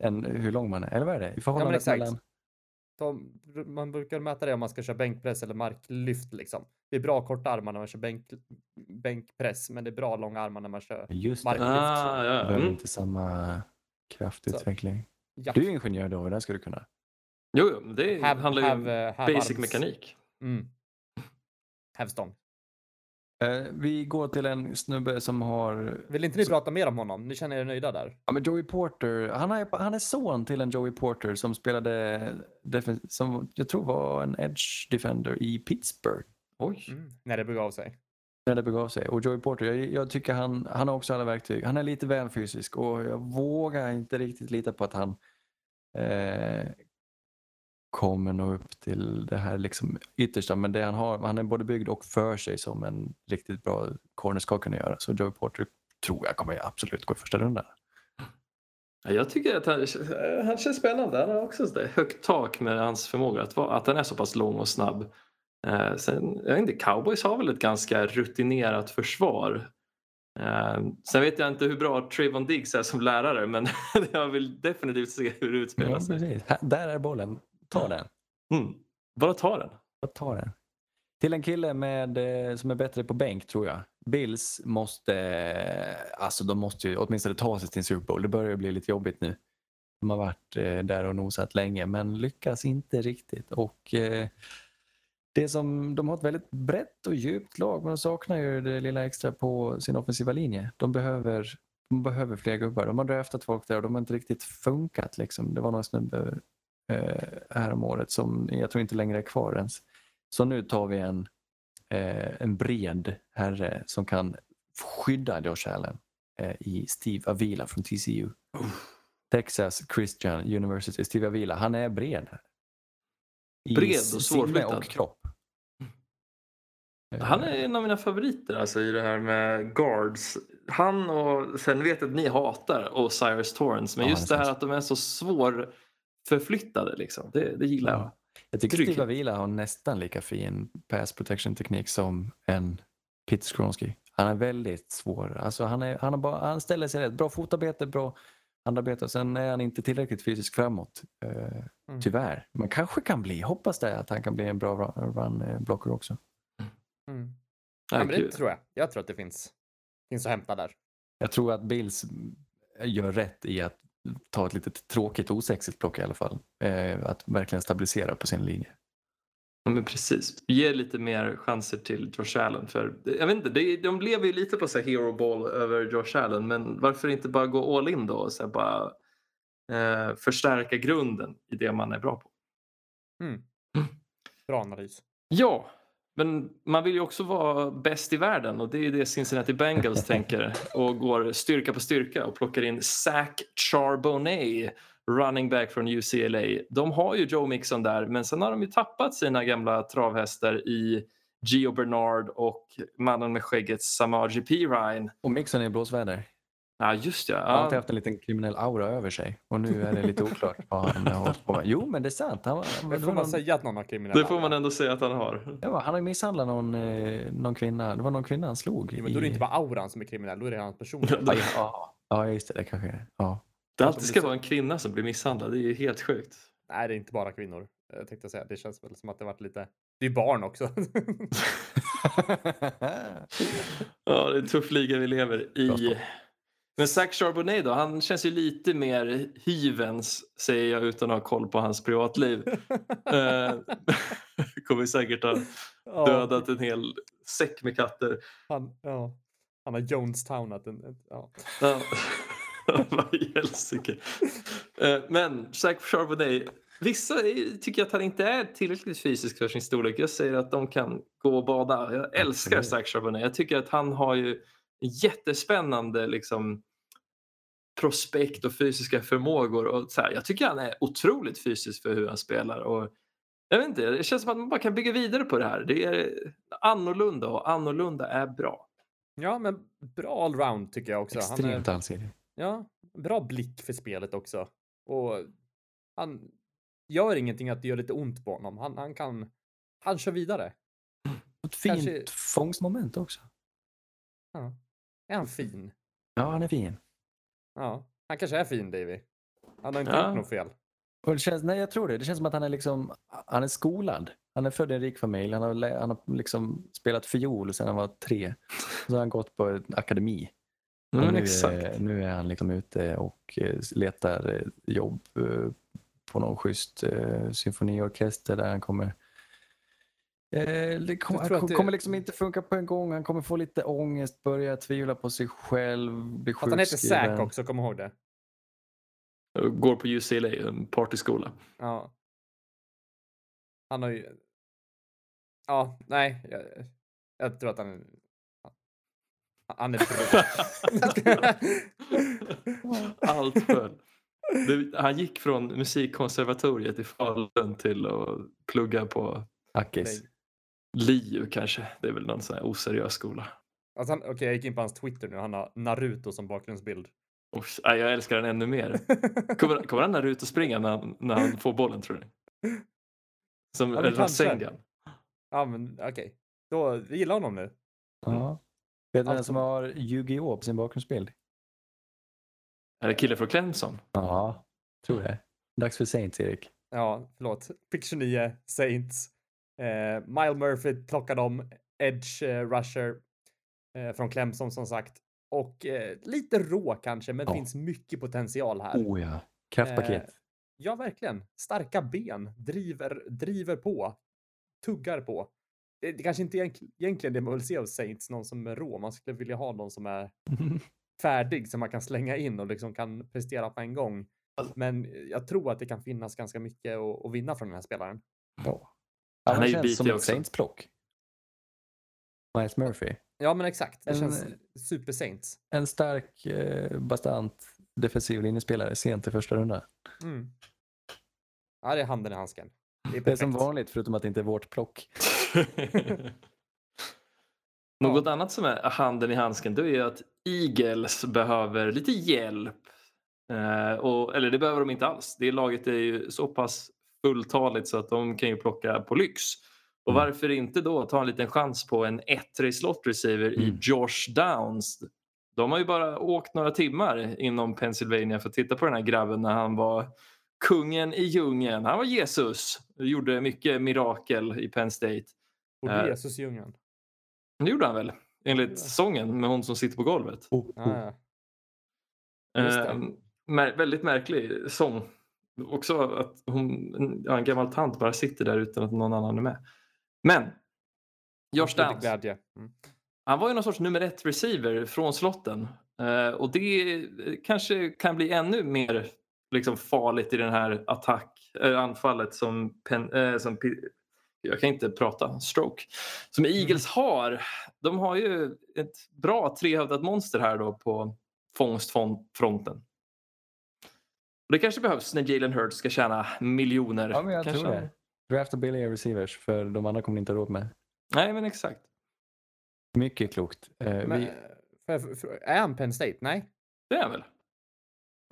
än hur lång man är. Eller vad är det? I förhållande exakt. mellan... de, man brukar mäta det om man ska köra bänkpress eller marklyft liksom. Det är bra korta armar när man kör bänk, bänkpress, men det är bra långa armar när man kör Just det. Mark- Ah, ja. behöver Mm. inte samma kraftutveckling. ja. Du är ingenjör då, det ska du kunna. Jo, det Have- handlar ju om have, eh, have basic arms. mekanik. Mm. Hävstång. Eh, vi går till en snubbe som har... Vill inte ni prata mer om honom? Ni känner er nöjda där? Ja, men Joey Porter, han är, han är son till en Joey Porter som spelade, som jag tror var en edge defender i Pittsburgh. Oj. Mm. När det begav sig. När det begav sig. Och Joey Porter, jag, jag tycker han, han har också alla verktyg. Han är lite väl fysisk och jag vågar inte riktigt lita på att han eh, kommer nå upp till det här liksom yttersta. Men det han har, han är både byggd och för sig som en riktigt bra corner ska kunna göra. Så Joey Porter tror jag kommer absolut gå i första rundan. Ja, Jag tycker att han, han känns spännande. Han har också ett högt tak med hans förmåga att, vara, att han är så pass lång och snabb. Eh, sen, jag vet inte, cowboys har väl ett ganska rutinerat försvar. Eh, sen vet jag inte hur bra Trayvon Diggs är som lärare men jag vill definitivt se hur det utspelar Ja, sig. Här, där är bollen. Ta den. Mm. Bara ta den. Jag tar den. Till en kille med, eh, som är bättre på bänk tror jag. Bills måste, eh, alltså de måste ju åtminstone ta sig till en Super Bowl. Det börjar bli lite jobbigt nu. De har varit eh, där och nosat länge men lyckas inte riktigt. Och det som, de har ett väldigt brett och djupt lag men de saknar ju det lilla extra på sin offensiva linje. De behöver, de behöver fler gubbar. De har draftat folk där och de har inte riktigt funkat. Liksom. Det var någon snubbe eh, här om året som jag tror inte längre är kvar ens. Så nu tar vi en, eh, en bred herre som kan skydda Josh Allen eh, i Steve Avila från TCU. Texas Christian University. Steve Avila, han är bred. I Bred och svårflyttad. och kropp. Eh, Han är en av mina favoriter alltså, i det här med guards. Han och sen vet jag att ni hatar Osiris Torrance men Ja, just det det är här sant. att de är så svårförflyttade liksom. Det, det gillar jag. Ja. Jag tycker Trygghet. Steve Avila har nästan lika fin pass protection teknik som en Peter Skronsky. Han är väldigt svår. Alltså han, är, han, har bara, han ställer sig rätt. Bra fotarbete, bra handarbete. och Sen är han inte tillräckligt fysiskt framåt. Eh, Mm. Tyvärr. Men kanske kan bli. Hoppas det att han kan bli en bra run- run-blocker också. Mm. Ja, Ja, men det tror jag. Jag tror att det finns, finns att hämta där. Jag tror att Bills gör rätt i att ta ett lite tråkigt osexigt block i alla fall. Eh, att verkligen stabilisera på sin linje. Ja, men precis. Ge lite mer chanser till Josh Allen. För, jag vet inte, det, de lever ju lite på så här hero ball över Josh Allen men varför inte bara gå all in då och så här bara eh, förstärka grunden i det man är bra på. Mm. Bra analys. Ja, men man vill ju också vara bäst i världen och det är ju det Cincinnati Bengals tänker och går styrka på styrka och plockar in Zach Charbonnet, running back från UCLA. De har ju Joe Mixon där men sen har de ju tappat sina gamla travhästar i Gio Bernard och mannen med skägget Samaji P. Ryan. Och Mixon är i blåsväder. Ja, just ja. Han har alltid haft en liten kriminell aura över sig och nu är det lite oklart vad han har hållit på med. Jo, men det är sant. Han, Det får man någon, säga att någon har kriminella. Det får man ändå säga att han har. ja, han har ju misshandlat någon, eh, någon kvinna. Det var någon kvinna han slog. Ja, men då är det i- inte bara auran som är kriminell, då är det hans person. Ja, ja, ja, just det. Det kanske är. Ja. Det alltid ska vara en kvinna som blir misshandlad. Det är ju helt sjukt. Nej, det är inte bara kvinnor. Jag tänkte säga, det känns väl som att det varit lite... Det är barn också. Ja, det är en tuff liga vi lever Bra i. Men Zach Charbonnet då, han känns ju lite mer hyvens säger jag utan att ha koll på hans privatliv. Eh, Kommer säkert ha dödat en hel säck med katter. Han, ja. Han har Jonestownat en... ja. Ja. Vad i helsike. Eh, Men Zach Charbonnet, vissa tycker att han inte är tillräckligt fysisk för sin storlek. Jag säger att de kan gå och bada. Jag älskar. Zach Charbonnet. Jag tycker att han har ju jättespännande liksom, prospekt och fysiska förmågor. Och så här, jag tycker han är otroligt fysisk för hur han spelar. Och jag vet inte, det känns som att man bara kan bygga vidare på det här. Det är annorlunda och annorlunda är bra. ja, men bra allround tycker jag också. Han Extremt är, allsidig. ja, bra blick för spelet också. Och han gör ingenting att det gör lite ont på honom. Han, han kan... Han kör vidare. Ett fint Kanske- fångstmoment också. Ja. Är han fin? Ja, han är fin. Ja. Han kanske är fin, Davy. Han har inte Ja. gjort något fel. Och det känns, nej, jag tror det. Det känns som att han är, liksom, han är skolad. Han är född i en rik familj. Han har, han har liksom spelat fiol sedan han var tre. Så har han gått på en akademi. Och Mm, nu, exakt. är, nu är han liksom ute och eh, letar eh, jobb eh, på någon schysst symfoniorkester där han kommer det att det- kommer liksom inte funka på en gång. Han kommer få lite ångest, börja tvivla på sig själv, bli Att han heter sjukskriven. Zack också, kom ihåg det. Går på UCLA, en partyskola. Ja. Han har ju... Ja, nej. Jag, jag tror att han. Han är. Allt föll. Det- Han gick från musikkonservatoriet i Falun till att plugga på Ackis. LiU kanske. Det är väl någon sån här oseriös skola. Alltså Okej, jag gick in på hans Twitter nu. Han har Naruto som bakgrundsbild. Nej, jag älskar den ännu mer. Kommer, kommer han Naruto springa när han, när han får bollen tror ni? Som Ja. Rasengan. ja, men okej. Då, vi gillar honom nu. Ja. Vet du vem som har Yu-Gi-Oh på sin bakgrundsbild? Är det killen från Clemson? Ja, tror det. Dags för Saints, Erik. Ja, förlåt. Pick 29, Saints. Eh, Mile Murphy plockade om. Edge eh, Rusher eh, från Clemson som sagt. Och eh, lite rå kanske, men det Ja. finns mycket potential här. Oh ja. Kraftpaket. Eh, Ja, verkligen. Starka ben, driver, driver på, tuggar på. Det, det kanske inte är egent- egentligen det man vill se av Saints, någon som är rå. Man skulle vilja ha någon som är färdig, som man kan slänga in och liksom kan prestera på en gång. Men jag tror att det kan finnas ganska mycket att, att vinna från den här spelaren. ja. Han Han är ju känns bitig som ett också. Saints-plock. Miles Murphy. Ja, men exakt. Det En- känns super Saints. En stark, eh, bastant defensiv linjespelare sent i första rundan. Mm. Ja, det är handen i handsken. Det är Det är som vanligt förutom att det inte är vårt plock. Något annat som är handen i handsken då är ju att Eagles behöver lite hjälp. Eh, och, eller det behöver de inte alls. Det laget är ju så pass fulltaligt så att de kan ju plocka på lyx. Och Mm. varför inte då ta en liten chans på en ettrig slot receiver i Mm. Josh Downs. De har ju bara åkt några timmar inom Pennsylvania för att titta på den här grabben när han var kungen i djungeln. Han var Jesus och gjorde mycket mirakel i Penn State. Borde Eh, Jesus i djungeln. Det gjorde han väl? Enligt sången med hon som sitter på golvet. Oh, oh. mär, väldigt märklig sång. Också att hon, ja, en gammal tant bara sitter där utan att någon annan är med. Men Josh Downs. Mm. han var ju någon sorts nummer ett receiver från slotten. Eh, och det eh, kanske kan bli ännu mer liksom, farligt i den här attack, eh, anfallet som, pen, eh, som jag kan inte prata, stroke, som Eagles har. De har ju ett bra trehövdat monster här då på fångstfronten. Och det kanske behövs när Jalen Hurts ska tjäna miljoner. Ja, men jag kanske tror det. Drafta billiga receivers för de andra kommer ni inte ha råd med. Nej, men exakt. Mycket klokt. Eh, Men, vi, för, för, för, är han Penn State? Nej. Det är han väl?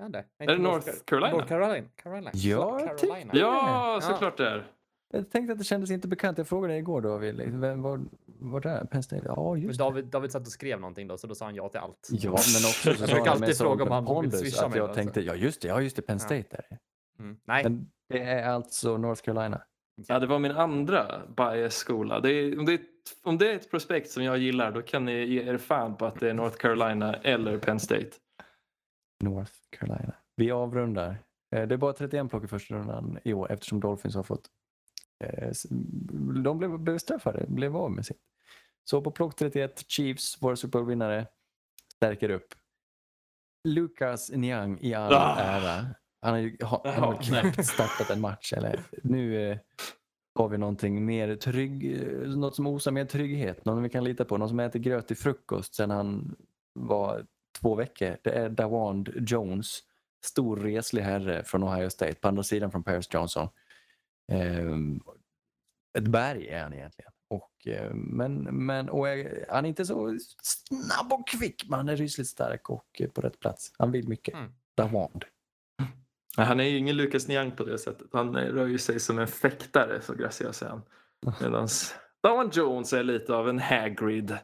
Är det? Är det North Carolina? North Carolina. Carolina. Ja, Carolina. Ja, såklart det är. Jag tänkte att det kändes inte bekant. Jag frågade dig igår David. liksom, Vem var, var det? Penn State? Ja, Men just det. David, David satt och skrev någonting då, så då sa han ja till allt. Ja, men också så Jag brukar alltid fråga om han vill swisha att mig, jag alltså. tänkte, ja just det, ja just det, Penn Ja. State där. Mm. Nej. Men det är alltså North Carolina. Ja, det var min andra bias-skola. Det är, om, det är, ett- om det är ett prospekt som jag gillar då kan ni ge er fan på att det är North Carolina eller Penn State. North Carolina. Vi avrundar. Eh, Det är bara 31 plock i första rundan i år eftersom Dolphins har fått... eh, De blev, blev straffade, blev av med sitt. Så på plock 31, Chiefs, våra Super Bowl-vinnare. stärker upp. Lukas Niang i all Ah. ära. Han har ju ha, han har knappt startat en match. Eller, nu eh, har vi någonting mer trygg, eh, något som osar mer trygghet. Någon vi kan lita på. Någon som äter gröt till frukost sedan han var två veckor. Det är Dawand Jones. Stor reslig herre från Ohio State. På andra sidan från Paris Johnson. Ehm, ett berg är han egentligen. Och, eh, men, men, och är, han är inte så snabb och kvick, men han är rysligt stark och eh, på rätt plats. Han vill mycket. Mm. Han är ju ingen Lucas Niang på det sättet. Han rör ju sig som en fäktare så graciös är han. Medan Dawan Jones är lite av en Hagrid.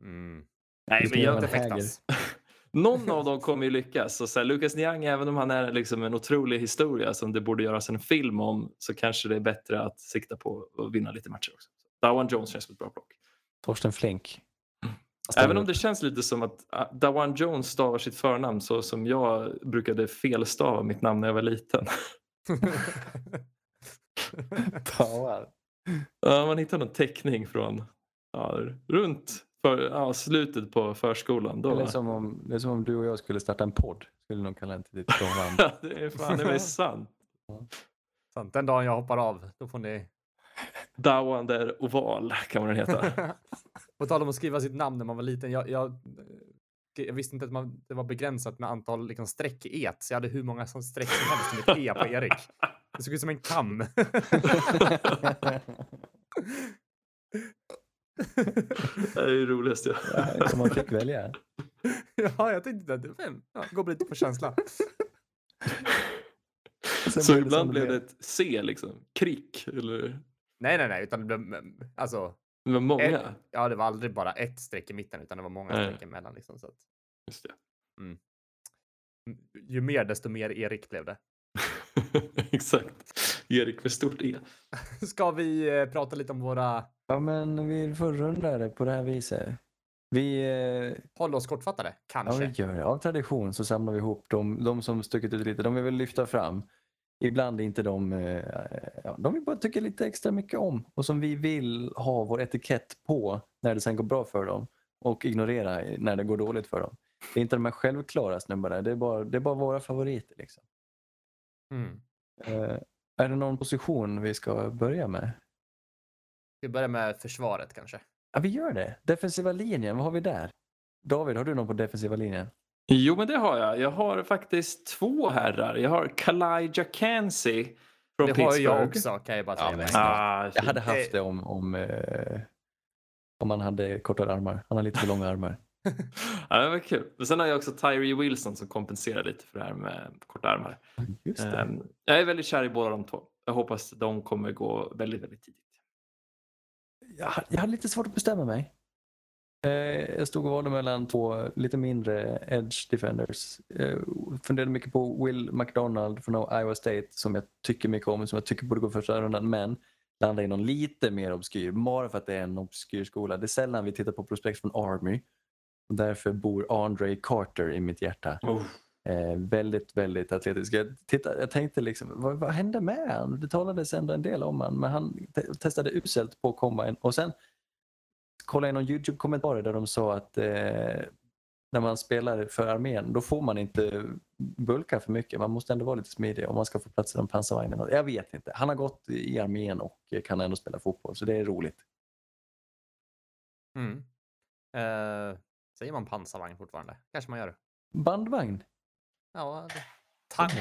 Mm. Nej, men jag, Inte fäktas. någon av dem kommer ju lyckas. Och så här, Lucas Niang, även om han är liksom en otrolig historia som det borde göras en film om så kanske det är bättre att sikta på att vinna lite matcher också. Dawan Jones känns som ett bra plock. Torsten Flink. Även om det känns lite som att ah, Dawan Jones stavar sitt förnamn så som jag brukade felstava mitt namn när jag var liten. Dawand. Ja, man hittar någon teckning från ja, runt för, ja, slutet på förskolan. Då. Det är, som om, det är som om du och jag skulle starta en podd. Skulle nog kalla den till ditt. Ja, det är fan det är sant. Sant. Den dagen jag hoppar av, då får ni... Dawan där oval kan man den heta. På tal om att skriva sitt namn när man var liten. Jag, jag, jag visste inte att man, det var begränsat med antal liksom, streck i et. Så jag hade hur många som streck som helst som ett e på Erik. Det såg ut som en kam. Det är ju roligast. Ja. Ja, Som man fick välja. ja, jag tänkte det ja, går lite på känsla. Sen Så blev det ibland blev det ett C liksom. Krick eller Nej, nej, nej, utan det blev alltså. med många. Ett, ja, det var aldrig bara ett streck i mitten, utan det var många Nej. streck emellan. Liksom, så att, Just det. mm, ju mer, desto mer Erik blev det. Exakt. Erik med stort E. Ska vi eh, prata lite om våra... Ja, men vi får runda det på det här viset. Vi, eh, Håll oss kortfattade, ja, kanske. vi gör det. Av tradition så samlar vi ihop de, de som stuckit ut lite. De vi vill lyfta fram. Ibland inte de, eh, ja, de vi bara tycker lite extra mycket om och som vi vill ha vår etikett på när det sen går bra för dem och ignorera när det går dåligt för dem. Det är inte de här självklara snubbarna, det är bara, det är bara våra favoriter. Liksom. Mm. Eh, är det någon position vi ska börja med? Vi börjar med försvaret kanske. Ja, vi gör det. Defensiva linjen, vad har vi där? David, har du någon på defensiva linjen? Jo, men det har jag. Jag har faktiskt två herrar. Jag har Kalijah Kansi från det Pittsburgh. har ju jag också, kan jag bara säga. Ja, men- Ah, Jag hade Eh, haft det om, om, eh, om man hade kortare armar. Han har lite för långa armar. ja, det var kul. Men sen har jag också Tyree Wilson som kompenserar lite för det här med korta armar. Just det. Ehm, Jag är väldigt kär i båda de två. Jag hoppas de kommer gå väldigt, väldigt tidigt. Jag, jag hade lite svårt att bestämma mig. Eh, jag stod och valde mellan två lite mindre edge defenders. Eh, funderade mycket på Will McDonald från Iowa State som jag tycker mycket om, som jag tycker borde gå första rundan, men landade i någon lite mer obskyr, bara för att det är en obskyr skola. Det är sällan vi tittar på prospekt från Army. Och därför bor Andre Carter i mitt hjärta. Oh. Eh, väldigt, väldigt atletisk. Jag, titta, jag tänkte liksom, vad, vad hände med han? Det talades ändå en del om han, men han te- testade uselt på combine. Och sen kollade jag någon YouTube-kommentar där de sa att eh, när man spelar för armén, då får man inte bulka för mycket. Man måste ändå vara lite smidig om man ska få plats i de pansarvagnen. Jag vet inte. Han har gått i armén och kan ändå spela fotboll, så det är roligt. Mm. Eh, säger man pansarvagn fortfarande? Kanske man gör. Bandvagn? Ja, det- tank.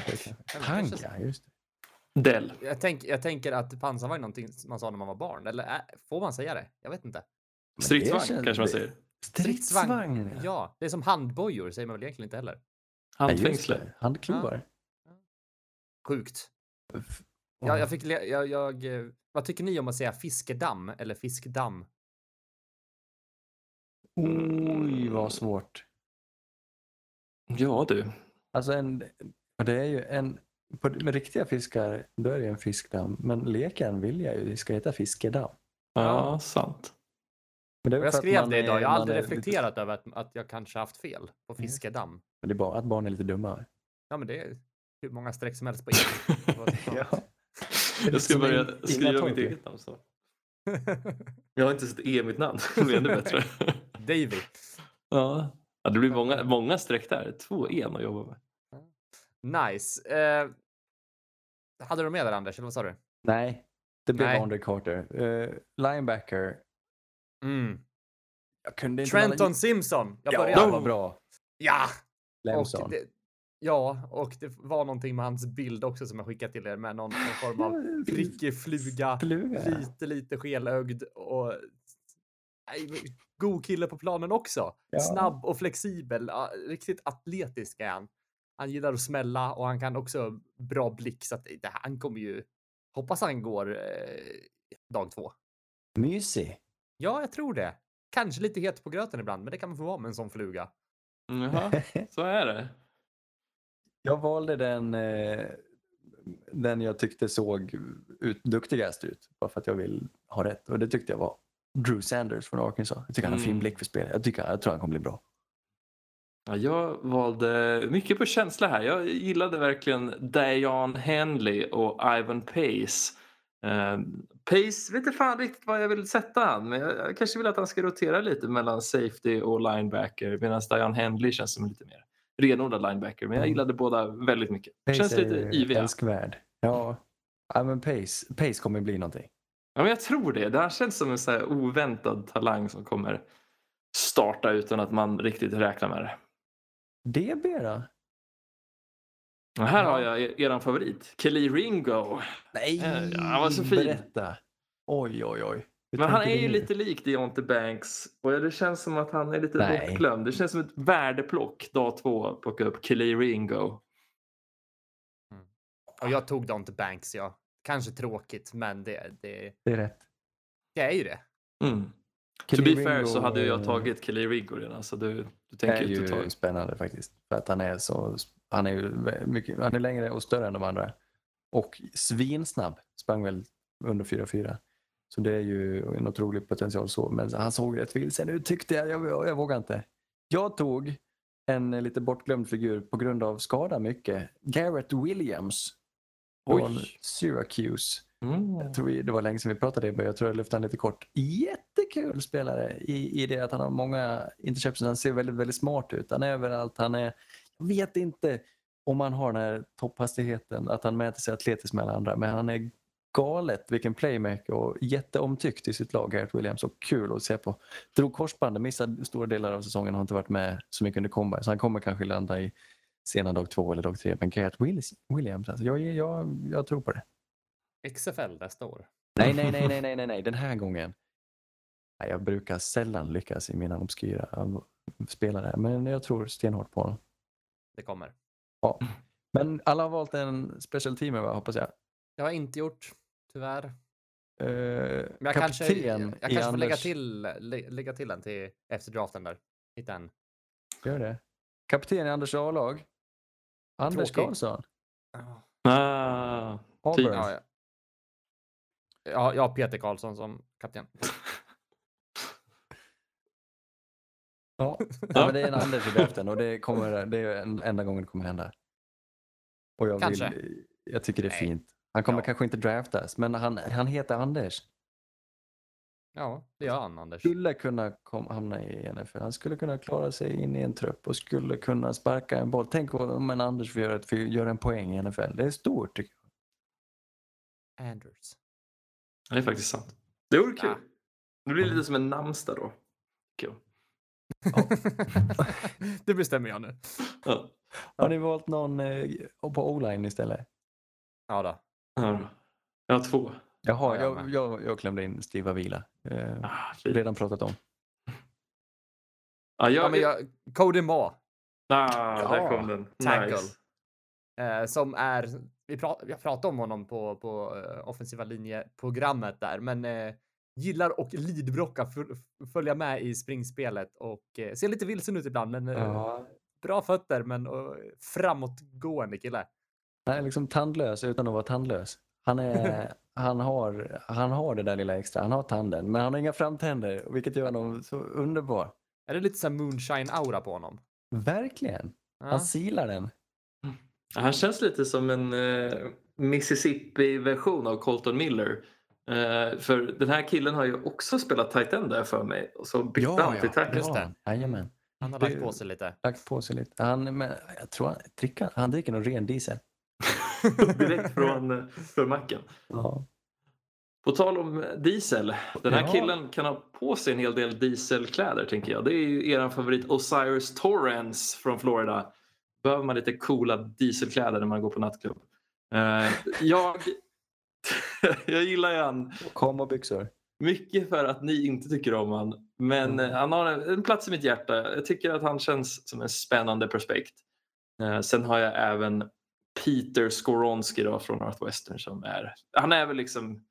Tank, ja. Just det. Dell. Jag, tänk, jag tänker att pansarvagn är någonting man sa när man var barn. Eller äh, får man säga det? Jag vet inte. Stridsvagn känns- kanske man säger. Stridsvagn, ja. Ja, det är som handbojor säger man väl egentligen inte heller. Ja, Handfängsle. Handklovar. Sjukt. F- Jag, jag fick, jag, jag, eh, vad tycker ni om att säga fiskedamm eller fiskdamm? Oj, vad svårt. Ja du. Alltså en, och det är ju en, på, med riktiga fiskar då är det ju en fiskdamm. Men leken vill jag ju, det ska heta fiskedamm. Ja, Ja. sant. Jag skrev man det idag. är- Jag har aldrig är lite- reflekterat över att, att jag kanske haft fel på Mm. fiskedamm. Men det är bara att barn är lite dumma. Ja, men det är hur många streck som helst på er. Jag ska börja in- skriva mitt eget namn. Så. Jag har inte sett E i mitt namn. Det blir ännu bättre. Davy. Ja. Ja, det blir många, många streck där. Två en att jobba med. Nice. Eh, hade du med där Anders, eller vad sa du? Nej, det blev Nej. Andre Carter. Eh, linebacker. Mm. Jag kunde inte Trenton Simpson. Jag Ja, börjar. det var bra. Ja! Lemson. Och det, ja, och det var någonting med hans bild också som jag skickade till er med någon, någon form av prickig fluga, Fluga. lite, lite skelögd och god kille på planen också. Ja. Snabb och flexibel, riktigt atletisk är han. Han gillar att smälla och han kan också bra blick så att det, han kommer ju, hoppas han går eh, dag två. Mysig. Ja, jag tror det. Kanske lite het på gröten ibland, men det kan man få vara med en sån fluga. Jaha, så är det. Jag valde den, eh, den jag tyckte såg ut, duktigast ut. Bara för att jag vill ha rätt. Och det tyckte jag var Drew Sanders från Arkansas. Jag tycker han har fin Mm. blick för spel. Jag, tycker, jag tror han kommer bli bra. Ja, jag valde mycket på känsla här. Jag gillade verkligen Dion Henley och Ivan Pace. Eh, Pace vet inte fan riktigt vad jag vill sätta han men jag, jag kanske vill att han ska rotera lite mellan safety och linebacker medan Dion Henley känns som lite mer renodlad linebacker. Men jag Mm. gillade båda väldigt mycket. Pace känns lite yviga. älskvärd. Ja, ja men Pace, Pace kommer bli någonting. Ja, men jag tror det. Det här känns som en så här oväntad talang som kommer starta utan att man riktigt räknar med det. DB då? Och här Ja. har jag er, eran favorit, Kelly Ringo. Nej, Ja, han var så fin. berätta. Oj, oj, oj. Hur Men han är ju nu? lite lik Deontay Banks och det känns som att han är lite bortglömd. Det känns som ett värdeplock dag två att plocka upp Kelly Ringo. Och jag tog Dante Banks, ja. Kanske tråkigt, men det, det, Det är rätt. det är ju det. Mm. To be fair så hade jag eh, tagit Kelly Ringo redan så du, du Det tänker är ju ta spännande faktiskt. För att han är så, han är ju mycket, han är längre och större än de andra. Och svinsnabb. Sprang väl under 4-4. Så det är ju en otrolig potential så. Men han såg rätt vilsen ut tyckte jag. Jag, jag, jag vågar inte. Jag tog en lite bortglömd figur på grund av skada mycket. Garrett Williams. Från Oj. Syracuse. Mm. Jag tror vi, det var länge sedan vi pratade men jag tror jag lyfte han lite kort. Jättekul spelare i, i det att han har många interceptions. Han ser väldigt, väldigt smart ut. Han är överallt. Han är, jag vet inte om han har den här topphastigheten, att han mäter sig atletiskt med alla andra, men han är galet vilken playmaker och jätteomtyckt i sitt lag, Garrett Williams. Och kul att se på. Drog korsbandet, missade stora delar av säsongen, har inte varit med så mycket under combine. Så han kommer kanske landa i sena dag två eller dag tre. Men Garrett Williams, alltså, jag, jag, jag tror på det. XFL nästa år. Nej, nej, nej, nej, nej, nej, nej, den här gången. Jag brukar sällan lyckas i mina obskyra spelare, men jag tror stenhårt på honom. Det kommer. Ja. Men alla har valt en special teamer, hoppas jag. Det har jag inte gjort, tyvärr. Uh, Men jag kanske, jag, kanske får lägga Anders- till, lä, lägga till en till efter draften där. Hitta en. Gör det. Kapten i Anders A-lag. Anders. Karlsson. Ah. Ja, ja. Ja, jag har Peter Karlsson som kapten. Ja. ja, men det är en Anders i draften och det, kommer, det är en enda gången det kommer hända. Och jag, Kanske. Vill, jag tycker det är Nej. fint. Han kommer Ja. kanske inte draftas, men han, han heter Anders. Ja, det gör han, Anders. skulle kunna kom, hamna i NFL. Han skulle kunna klara sig in i en trupp och skulle kunna sparka en boll. Tänk om en Anders får göra, ett, får göra en poäng i NFL. Det är stort tycker jag. Anders. det är faktiskt sant. Det vore kul. Ja. Det blir lite som en namnsdag då. Kul. det bestämmer jag nu. Ja. Har ni valt någon eh, på O-line istället? Ja då. Ja. Jag har två. Jaha, Ja, jag jag, jag klämde in Steve Avila. Eh, Ah, redan pratat om. Ja, jag, Ja, men jag, Cody Ma, ah, Ja. där kom den. Tackle. Nice. eh, som är, vi, pra, vi har pratat om honom på, på eh, offensiva linjeprogrammet där, men eh, gillar och lidbrocka, följa med i springspelet och eh, ser lite vilsen ut ibland, men eh, Ja. bra fötter, men uh, framåtgående kille. Är liksom tandlös utan att vara tandlös. Han, är, han, har, han har det där lilla extra. Han har tanden, men han har inga framtänder, vilket gör honom så underbar. Är det lite så moonshine-aura på honom? Verkligen. Ja. Han silar den. Ja, Han känns lite som en eh, Mississippi-version av Colton Miller. Eh, för den här killen har ju också spelat tight end där för mig och så bytte han till tackle. Det. Jajamän. Han har lagt på sig lite. Lagt på sig lite. Han, men jag tror han dricker, han dricker någon ren diesel. Direkt från, eh, från macken. Ja. På tal om diesel. Den här Ja. killen kan ha på sig en hel del dieselkläder tänker jag. Det är ju er favorit Osiris Torrance från Florida. Behöver man lite coola dieselkläder när man går på nattklubb. Eh, jag, jag gillar ju han Kombobyxor. mycket för att ni inte tycker om han. Men Mm. eh, han har en, en plats i mitt hjärta. Jag tycker att han känns som en spännande prospekt. Eh, sen har jag även Peter Skoronski då från Northwestern som är, han är väl liksom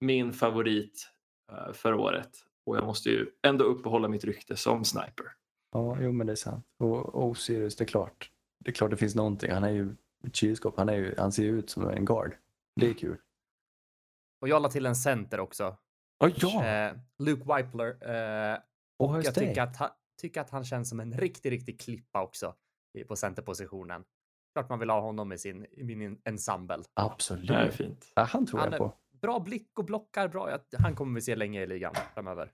min favorit eh, för året. Och jag måste ju ändå uppehålla mitt rykte som sniper. Ja, jo men det är sant. Och Osiris, det är klart. Det är klart det finns någonting. Han är ju ett kylskåp. Han, är ju, han ser ju ut som en guard. Det är kul. Och jag la till en center också. Oh, ja! Eh, Luke Weipler. Eh, Och jag tycker att, han, tycker att han känns som en riktig, riktig klippa också på centerpositionen. Klart man vill ha honom i sin i min ensemble. Absolut. Det är fint. Ja, han tror Han jag på. Bra blick och blockar bra. Han kommer vi se länge i ligan framöver.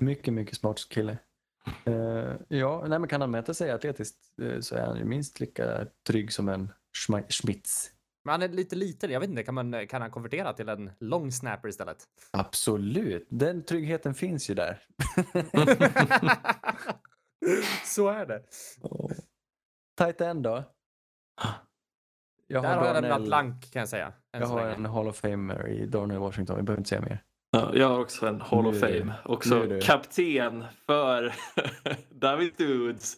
Mycket, mycket smart kille. Eh, ja, nej, men kan han mäta sig atletiskt eh, så är han ju minst lika trygg som en Schmitz. Men han är lite liten. Jag vet inte, kan, man, kan han konvertera till en lång snapper istället? Absolut. Den tryggheten finns ju där. Så är det. Tight end då? Jag Där har jag lämnat blank kan jag säga. Jag har länge. en Hall of Famer i Darnell Washington. Vi behöver inte säga mer. Ja, jag har också en Hall of Fame. Också kapten för David Dudes.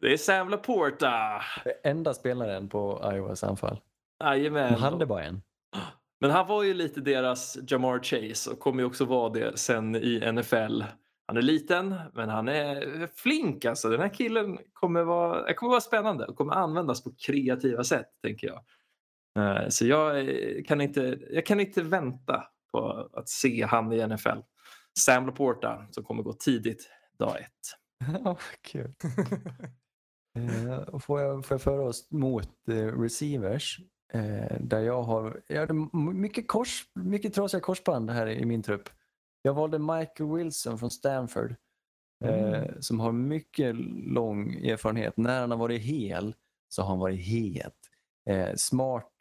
Det är Sam Laporta. Enda spelaren på Iowas anfall. Jajamän. De hade bara en. Men han var ju lite deras Jamar Chase och kommer ju också vara det sen i NFL. Han är liten, men han är flink alltså. Den här killen kommer vara, eh, kommer vara spännande och kommer användas på kreativa sätt, tänker jag. Eh, så jag eh, kan inte, jag kan inte vänta på att se han i NFL. Sam Laporta som kommer gå tidigt dag ett. Oh, kul. Eh, får, jag, får jag föra oss mot eh, receivers eh, där jag har jag har mycket, kors, mycket trasiga korsband här i min trupp. Jag valde Michael Wilson från Stanford eh, som har mycket lång erfarenhet. När han har varit hel så har han varit het. Eh, smart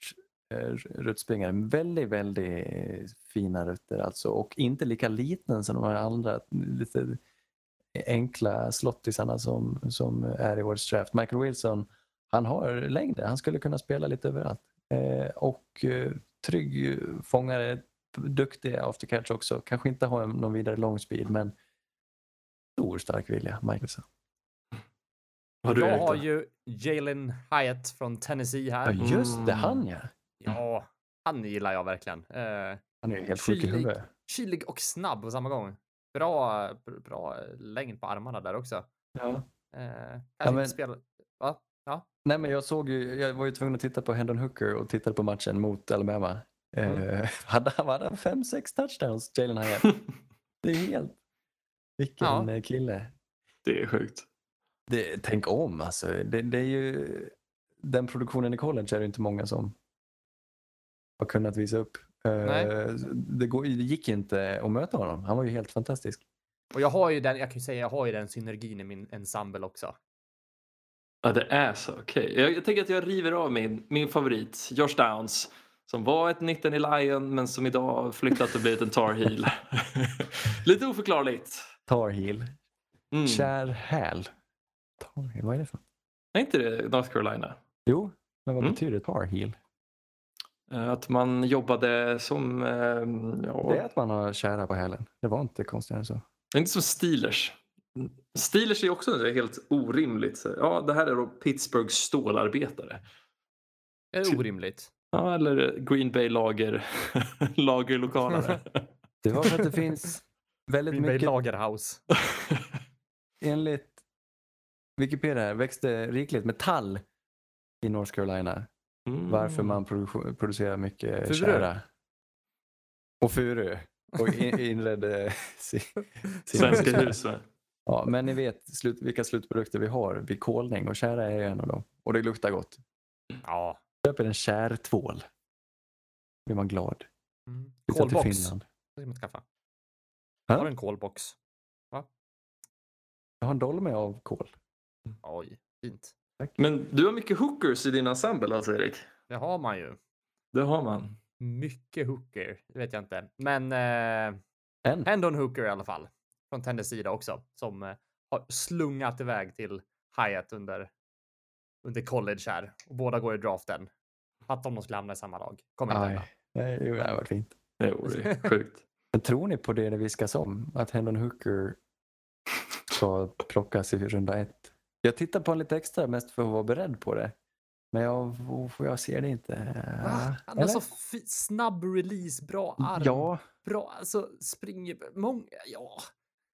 eh, ruttspringare. Väldigt, väldigt fina rutter alltså och inte lika liten som de här andra lite enkla slottisarna som, som är i årets draft. Michael Wilson, han har längder. Han skulle kunna spela lite överallt. Eh, och eh, trygg fångare, duktig after catch också. Kanske inte har någon vidare lång speed men stor stark vilja, Michael Wilson. Har du jag har ju Jalen Hyatt från Tennessee Ja, här. just det, Mm. han ja. Ja, han gillar jag verkligen. Eh, Han är ju helt sjuk i Kylig. huvudet. kylig och snabb på samma gång. Bra, bra längd på armarna där också. Ja. Eh, kanske men- spela... Va? Ja. Nej, men jag såg ju, jag var ju tvungen att titta på Hendon Hooker och tittade på matchen mot Alabama. Eh, hade hade han fem, sex touchdowns, Jalen Hyatt. Det är helt... Vilken Ja. eh, kille. Det är sjukt. Det, tänk om alltså. Det, det är ju, den produktionen i college är det inte många som har kunnat visa upp. Nej. Det, går, det gick inte att möta honom. Han var ju helt fantastisk. Och jag har ju den, jag kan ju säga, jag har ju den synergin i min ensemble också. Ja, det är så. Okej. Jag, jag tänker att jag river av min, min favorit, Josh Downs. Som var ett 19 i Lion men som idag flyttat och blivit en Tar Heel. Lite oförklarligt. Tar heel. Mm. Kär häl. Tar heel, vad är det för Är inte det North Carolina? Jo, men vad Mm. betyder tar heel? Eh, Att man jobbade som... eh, Ja, Det är att man har kära på hälen. Det var inte konstigare än så. Inte som Steelers. Steelers är också helt orimligt. Så, Ja, det här är då Pittsburghs stålarbetare. Det är orimligt. Ja, eller Green Bay lager, lagerlokalare. Det var för att det finns väldigt Green Bay mycket, Lagerhouse. enligt Wikipedia här, växte rikligt med tall i North Carolina. Mm. Varför man produ- producerar mycket Furu. kära. Och furu. Och in, inredde sin, sin Svenska hus. va? Ja, men ni vet slut, vilka slutprodukter vi har vid kolning och kära är en av dem. Och det luktar gott. Ja. Köper en kärtvål. blir man glad. Mm. Flyttar till Kolbox. Finland. Det man skaffa. Har du en kolbox? Jag har en dolme av kol. Oj, fint. Men du har mycket hookers i din ensemble alltså Erik? Det har man ju. Det har man. Mycket hooker, det vet jag inte. Men eh, En. Hendon Hooker i alla fall. Från Tenders sida också. Som eh, har slungat iväg till Hyatt under, under college här. Och båda går i draften. Fatta om de skulle hamna i samma lag. Kommer inte hända. Nej, det hade varit fint. Det vore sjukt. Men tror ni på det det viskas om? Att Hendon Hooker ska plockas i runda ett? Jag tittar på en lite extra mest för att vara beredd på det. Men jag, jag ser det inte. Va? Han har så snabb release, bra arm. Ja, Bra, alltså springer många. Ja,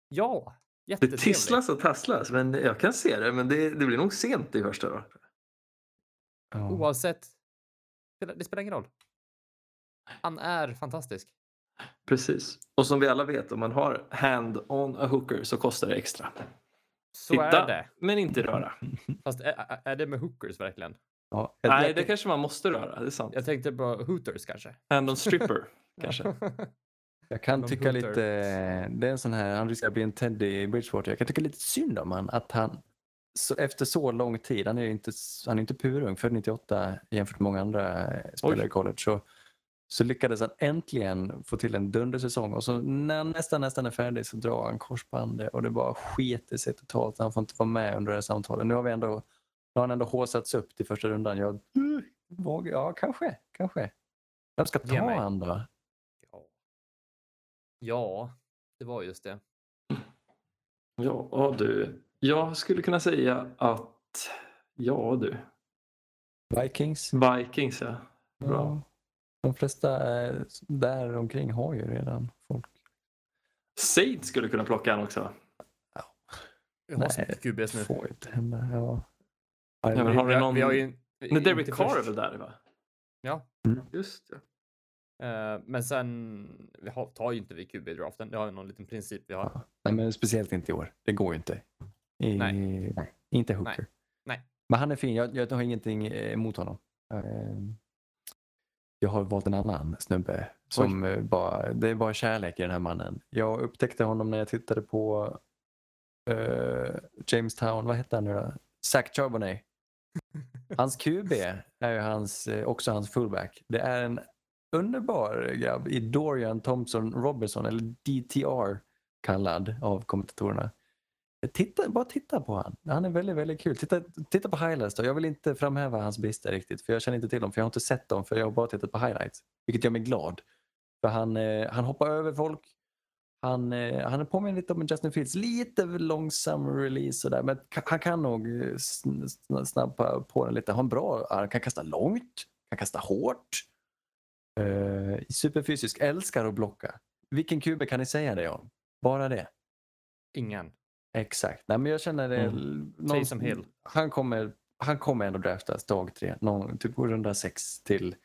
ja. Det tisslas och tasslas, men jag kan se det. Men det, det blir nog sent i första då. ja. Oavsett. Det spelar ingen roll. Han är fantastisk. Precis. Och som vi alla vet, om man har hand on a hooker så kostar det extra. Så Titta, är det. men inte röra. Fast är, är- det med hookers verkligen? Ja, Nej, det kanske man måste röra. Det är sant. Jag tänkte på hooters kanske. Hand on stripper, kanske. Jag kan De tycka lite, det är en sån här, han riskerar bli en Teddy Bridgewater. Jag kan tycka lite synd om han, att han så, efter så lång tid, han är ju inte, han är inte purung, född 98 jämfört med många andra eh, spelare Oj. i college. Så, så lyckades han äntligen få till en dundersäsong och så när han nästan, nästan är färdig så drar han korsbandet och det bara skiter sig totalt. Han får inte vara med under det här samtalet. Nu har vi ändå, nu har han ändå håsats upp till första rundan. Jag, vågar- ja, kanske, kanske. Vem ska ta han då? Ja. det var just det. Ja, du. Jag skulle kunna säga att, ja du. Vikings? Vikings, ja. Bra. Ja. De flesta eh, där omkring har ju redan folk. Said skulle kunna plocka han också. Vi har Nej, nu. får inte hända. Ja. Ja, men har vi, någon... vi har ju Nej, Derek Carr är väl där va? Ja, Just det. Eh, men sen vi har, tar ju inte vi QB i draften. Det har ju någon liten princip vi har. Nej, men speciellt inte i år. Det går ju inte. I, Nej. nej. Inte Hooker. Nej. Nej. Men han är fin. Jag, jag har ingenting emot honom. Eh, Jag har valt en annan snubbe. Som bara, det är bara kärlek i den här mannen. Jag upptäckte honom när jag tittade på eh, Jamestown. Vad hette han nu då? Zach Charbonnet. Hans QB är ju hans, eh, också hans fullback. Det är en underbar eh, grabb i Dorian Thompson Robertson, eller DTR kallad av kommentatorerna. Titta, bara titta på han. Han är väldigt, väldigt kul. Titta, titta på highlights då. Jag vill inte framhäva hans brister riktigt för jag känner inte till dem för jag har inte sett dem för jag har bara tittat på highlights. Vilket gör mig glad. För han, eh, han hoppar över folk. Han, eh, han påminner lite om Justin Fields. Lite långsam release sådär men han kan nog eh, snabba på den lite. Han har en bra arm. Kan kasta långt. Kan kasta hårt. Eh, superfysisk. Älskar att blocka. Vilken QB kan ni säga det om? Bara det? Ingen. Exakt. Nej, men jag känner det. Mm. någon- Taysom Hill. Han kommer, han kommer ändå draftas dag tre. Någon, typ runda sex till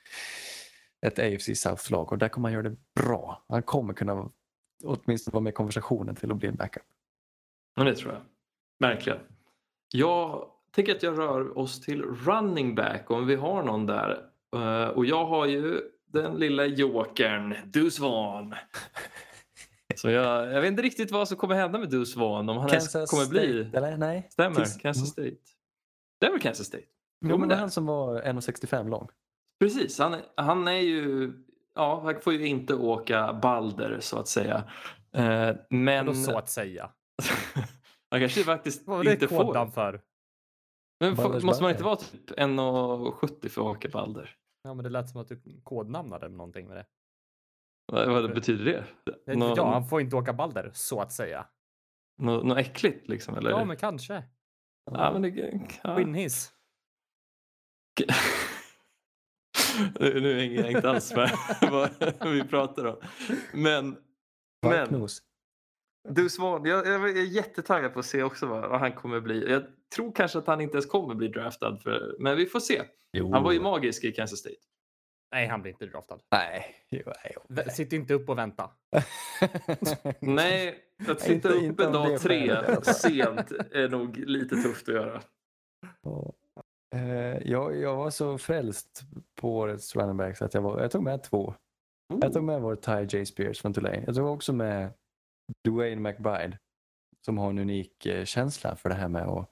ett AFC South-lag och där kommer han göra det bra. Han kommer kunna åtminstone vara med i konversationen till att bli en backup. Men det tror jag. Verkligen. Jag tänker att jag rör oss till running back om vi har någon där. Eh, Och jag har ju den lilla jokern, Deuce Vaughn. Så jag, jag vet inte riktigt vad som kommer hända med Deuce Vaughn. Om han ens Kansas kommer bli... State, eller nej? Stämmer, Tills- Kansas State. Det är väl Kansas State? Jo, men men det- är han som var 1,65 lång. Precis, han, han är ju... Ja, han får ju inte åka Balder så att säga. Eh, Men så att säga. han kanske faktiskt Vad var inte får. kodnamn för? Men Balders måste man inte vara typ 1,70 för att åka Balder? Ja, men det lät som att du kodnamnade någonting med det. Vad, vad betyder det? Nå- Ja, han får inte åka Balder, så att säga. nå- Något äckligt liksom? Eller? Ja, men kanske. ja, men det, ja. Skinnhiss. nu nu hänger jag inte alls med vad vi pratar om. Men, men Valknos. Du Svan, jag, jag är jättetaggad på att se också vad, vad han kommer bli. Jag tror kanske att han inte ens kommer bli draftad, för, men vi får se. Jo. Han var ju magisk i Kansas State. Nej, han blir inte draftad. Nej. Jo, nej, Vä- Sitt inte upp och vänta. Nej, att sitta Inte- upp inte dag tre fall. sent är nog lite tufft att göra. Ja. Eh, jag, jag var så frälst på årets running back så att jag, var, jag tog med två. Jag tog med vår Ty J. Spears från Tulane. Jag tog också med Dwayne McBride som har en unik eh, känsla för det här med att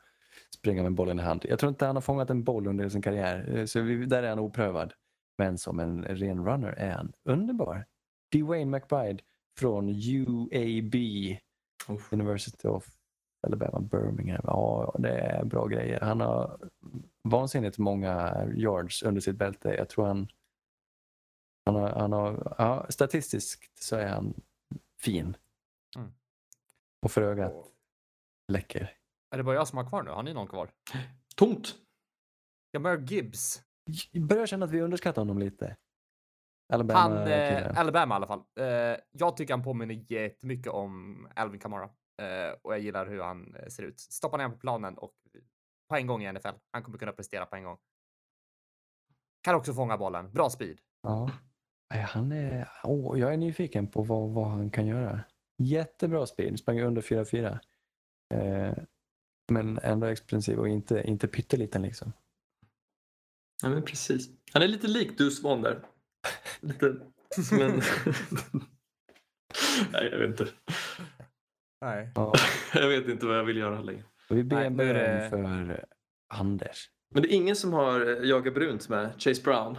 springa med bollen i hand. Jag tror inte han har fångat en boll under sin karriär, eh, så vi, där är han oprövad. Men som en ren runner är han underbar. Dwayne McBride från UAB, Uff. University of Alabama, Birmingham. Ja, det är bra grejer. Han har vansinnigt många yards under sitt bälte. Jag tror han... han, har, han har, ja, statistiskt så är han fin. Och för ögat läcker. Är det bara jag som har kvar nu? Har ni någon kvar? Tomt. Jameer Gibbs. Jag börjar känna att vi underskattar honom lite. Han, Alabama eh, Alabama i alla fall. Eh, jag tycker han påminner jättemycket om Alvin Kamara. Eh, och jag gillar hur han eh, ser ut. Stoppa ner honom på planen och på en gång i NFL. Han kommer kunna prestera på en gång. Kan också fånga bollen. Bra speed. Ja. Han är, åh, jag är nyfiken på vad, vad han kan göra. Jättebra speed, sprang under 4-4. Eh, men ändå explosiv och inte, inte pytteliten liksom. Ja, men precis. Han är lite lik Dus Von där. Lite, men... Nej, jag vet inte. Nej. Ja. Jag vet inte vad jag vill göra längre. Vi ber Nej, det- för Anders. Men det är ingen som har eh, jagat brunt med Chase Brown.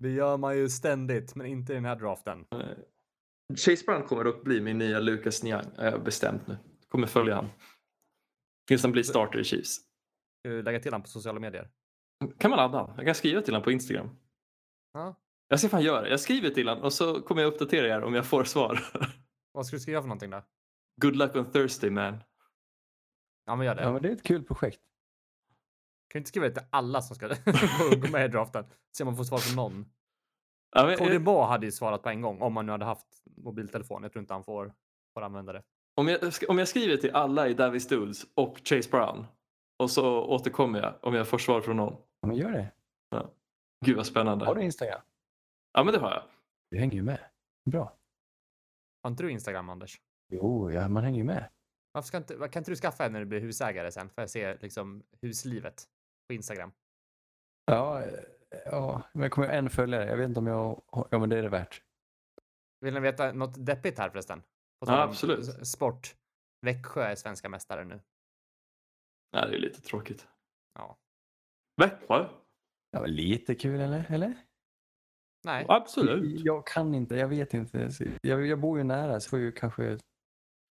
Det gör man ju ständigt, men inte i den här draften. Eh, Chase Brown kommer dock bli min nya Lucas Niang. Jag har bestämt nu. Kommer följa han. Tills han blir starter i Chiefs. Ska du lägga till honom på sociala medier? Kan man ladda? Jag kan skriva till honom på Instagram. Ja. Jag ska fan göra det. Jag skriver till honom och så kommer jag uppdatera er om jag får svar. Vad ska du skriva för någonting då? Good luck on Thursday man. Ja, men gör det. Ja, men det är ett kul projekt. Kan inte skriva det till alla som ska gå med i draften? Se om man får svar från någon. Ja, men, Cody eh, Moore hade ju svarat på en gång om man nu hade haft mobiltelefon. Jag tror inte han får, får använda det. om, jag, om jag skriver till alla i Davis Dudes och Chase Brown och så återkommer jag om jag får svar från någon. Ja, men gör det. Gud vad spännande. Har du Instagram? Ja men det har jag. Du hänger ju med. Bra. Har inte du Instagram, Anders? Jo, ja, man hänger ju med. Varför ska inte, kan inte du skaffa en när du blir husägare sen? Får jag se liksom huslivet på Instagram? Ja, eh, ja, men jag kommer en följare. Jag vet inte om jag... Ja, men det är det värt. Vill ni veta något deppigt här förresten? På Ja, absolut. Sport. Växjö är svenska mästare nu. Nej, det är lite tråkigt. Ja. Växjö? Ja, lite kul eller? eller? Nej, Absolut. Jag kan inte, jag vet inte. Jag, jag bor ju nära så får ju kanske...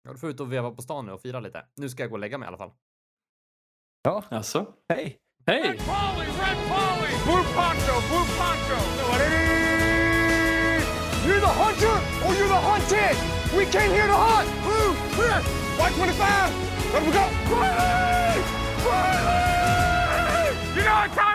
Ja, du får ut och veva på stan nu och fira lite. Nu ska jag gå och lägga mig i alla fall. Ja, Alltså. hej! Hej! Red Polly, red Polly, blue poncho, blue poncho. You're the hunter or you're the hunted. We came here to hunt. Blue, clear. White 25. Let them go. Riley! Riley! You know what time